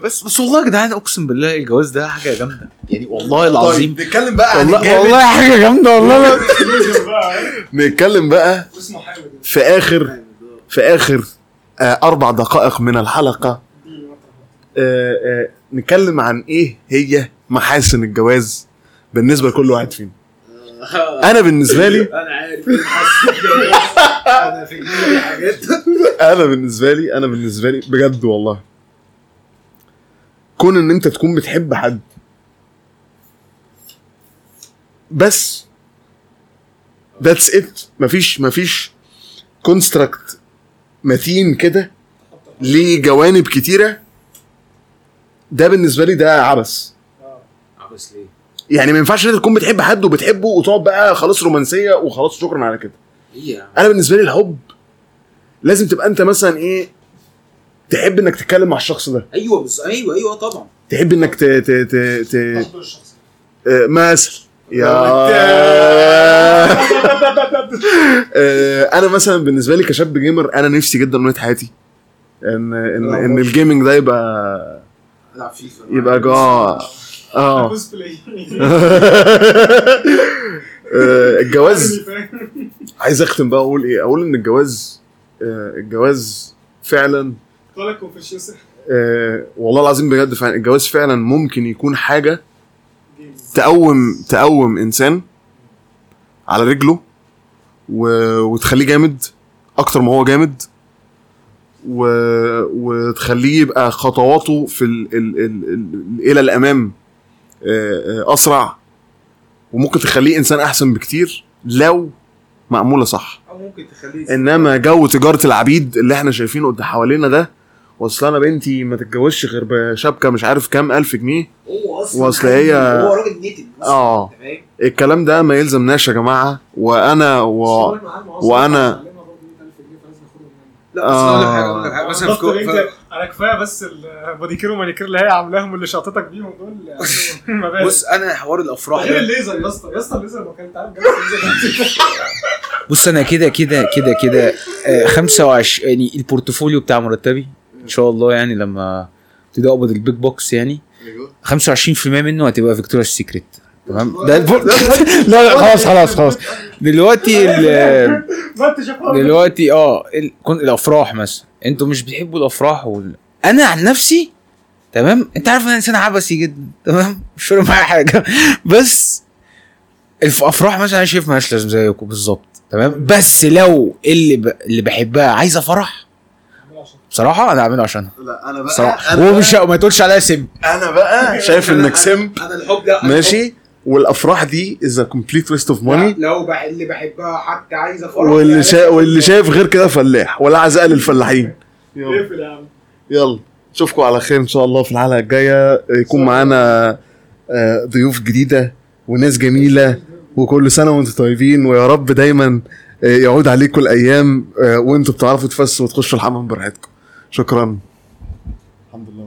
بس بس والله يا جدعان أقسم بالله الجواز ده حاجة جامدة. يعني والله العظيم. طيب نتكلم بقى عن والله الجامد. والله حاجة جامدة والله. نتكلم بقى. اسمه حامد في اخر في آخر آه أربع دقائق من الحلقة. آه آه نتكلم عن إيه هي محاسن الجواز بالنسبة لكل واحد فينا. أنا بالنسبة لي أنا عارف أنا في حاجات. أنا بالنسبة لي أنا بالنسبة لي بجد والله. كون إن أنت تكون بتحب حد. بس. that's it مفيش مفيش construct متين كده ليه جوانب كتيرة. ده بالنسبة لي ده عبث. بس ليه؟ يعني ما ينفعش أنت تكون بتحب حد وبتحبه وتقعد بقى خلاص رومانسية وخلاص شكرا على كده. إيه أنا بالنسبة لي الحب لازم تبقى أنت مثلا إيه تحب إنك تتكلم مع الشخص ده؟ أيوه بس أيوه أيوه طبعا. تحب إنك ت ت ت ت تفضل الشخص. آه، مثل يا. آه، أنا مثلا بالنسبة لي كشاب جيمر أنا نفسي جدا من حياتي. ان ان إن الجيمنج ده يبقى فيفا. يبقى جا آه. آه، الجواز؟ عايز أختم بقى أقول إيه؟ أقول إن الجواز آه، الجواز فعلا طالع آه، والله العظيم بجد فعلا الجواز فعلا ممكن يكون حاجة تقوم تقوم إنسان على رجله و... وتخليه جامد أكتر ما هو جامد و... وتخليه يبقى خطواته في ال... ال... ال... ال... إلى الأمام آه، آه، أسرع وممكن تخليه إنسان أحسن بكتير لو معمولة صح. أو ممكن تخليه إنما جو تجارة العبيد اللي إحنا شايفينه قد حوالينا ده واصل أنا بنتي ما تتجوزش غير بشبكة مش عارف كام ألف جنيه. هو أصلا واصل هي- هو راجل نيتد آه. أنت فاهم؟ الكلام ده ما يلزمناش يا جماعة. وأنا و... وأنا- لا بس أقول لك حاجة أقول لك حاجة. ف- أنا كفاية بس الباديكير ومانيكير اللي هي عاملاهم اللي شاطتك بيهم دول. يعني بص أنا حوار الأفراح غير ده. الليزر يا اسطى يا اسطى الليزر ما كان عارف بص أنا كده كده كده كده آه، 25 يعني ال portfolio بتاع مرتبي إن شاء الله يعني لما ابتدي اقبض ال big bucks يعني 25% منه هتبقى فيكتوريا سيكريت تمام؟ ده. لا لا خلاص خلاص خلاص. دلوقتي دلوقتي آه. الأفراح مثلا. أنتوا مش بتحبوا الأفراح وال... أنا عن نفسي تمام؟ انت عارف إن أنا إنسان عبثي جدا تمام؟ مش فارق معايا حاجة. بس الافراح مثلا أنا شايف مالهاش لازم زيكم بالظبط تمام؟ بس لو اللي ب... اللي بحبها عايزة فرح بصراحة أنا هعمله عشانها لا أنا بقى ومش ما تقولش عليها سم. أنا بقى شايف إنك سمب أنا الحب ده ماشي؟ والأفراح دي is complete waste of money لو بح... اللي بحبها حتى عايزه فرح واللي شا... واللي شايف غير كده فلاح ولا عزاء للفلاحين يلا. يلا. نشوفكم على خير إن شاء الله في الحلقة الجاية. يكون معانا آه، ضيوف جديدة وناس جميلة وكل سنة وأنتم طيبين. ويا رب دايما آه، يعود عليكم الأيام آه، وأنتم بتعرفوا تفسوا وتخشوا الحمام براحتكم. شكرا. الحمد لله.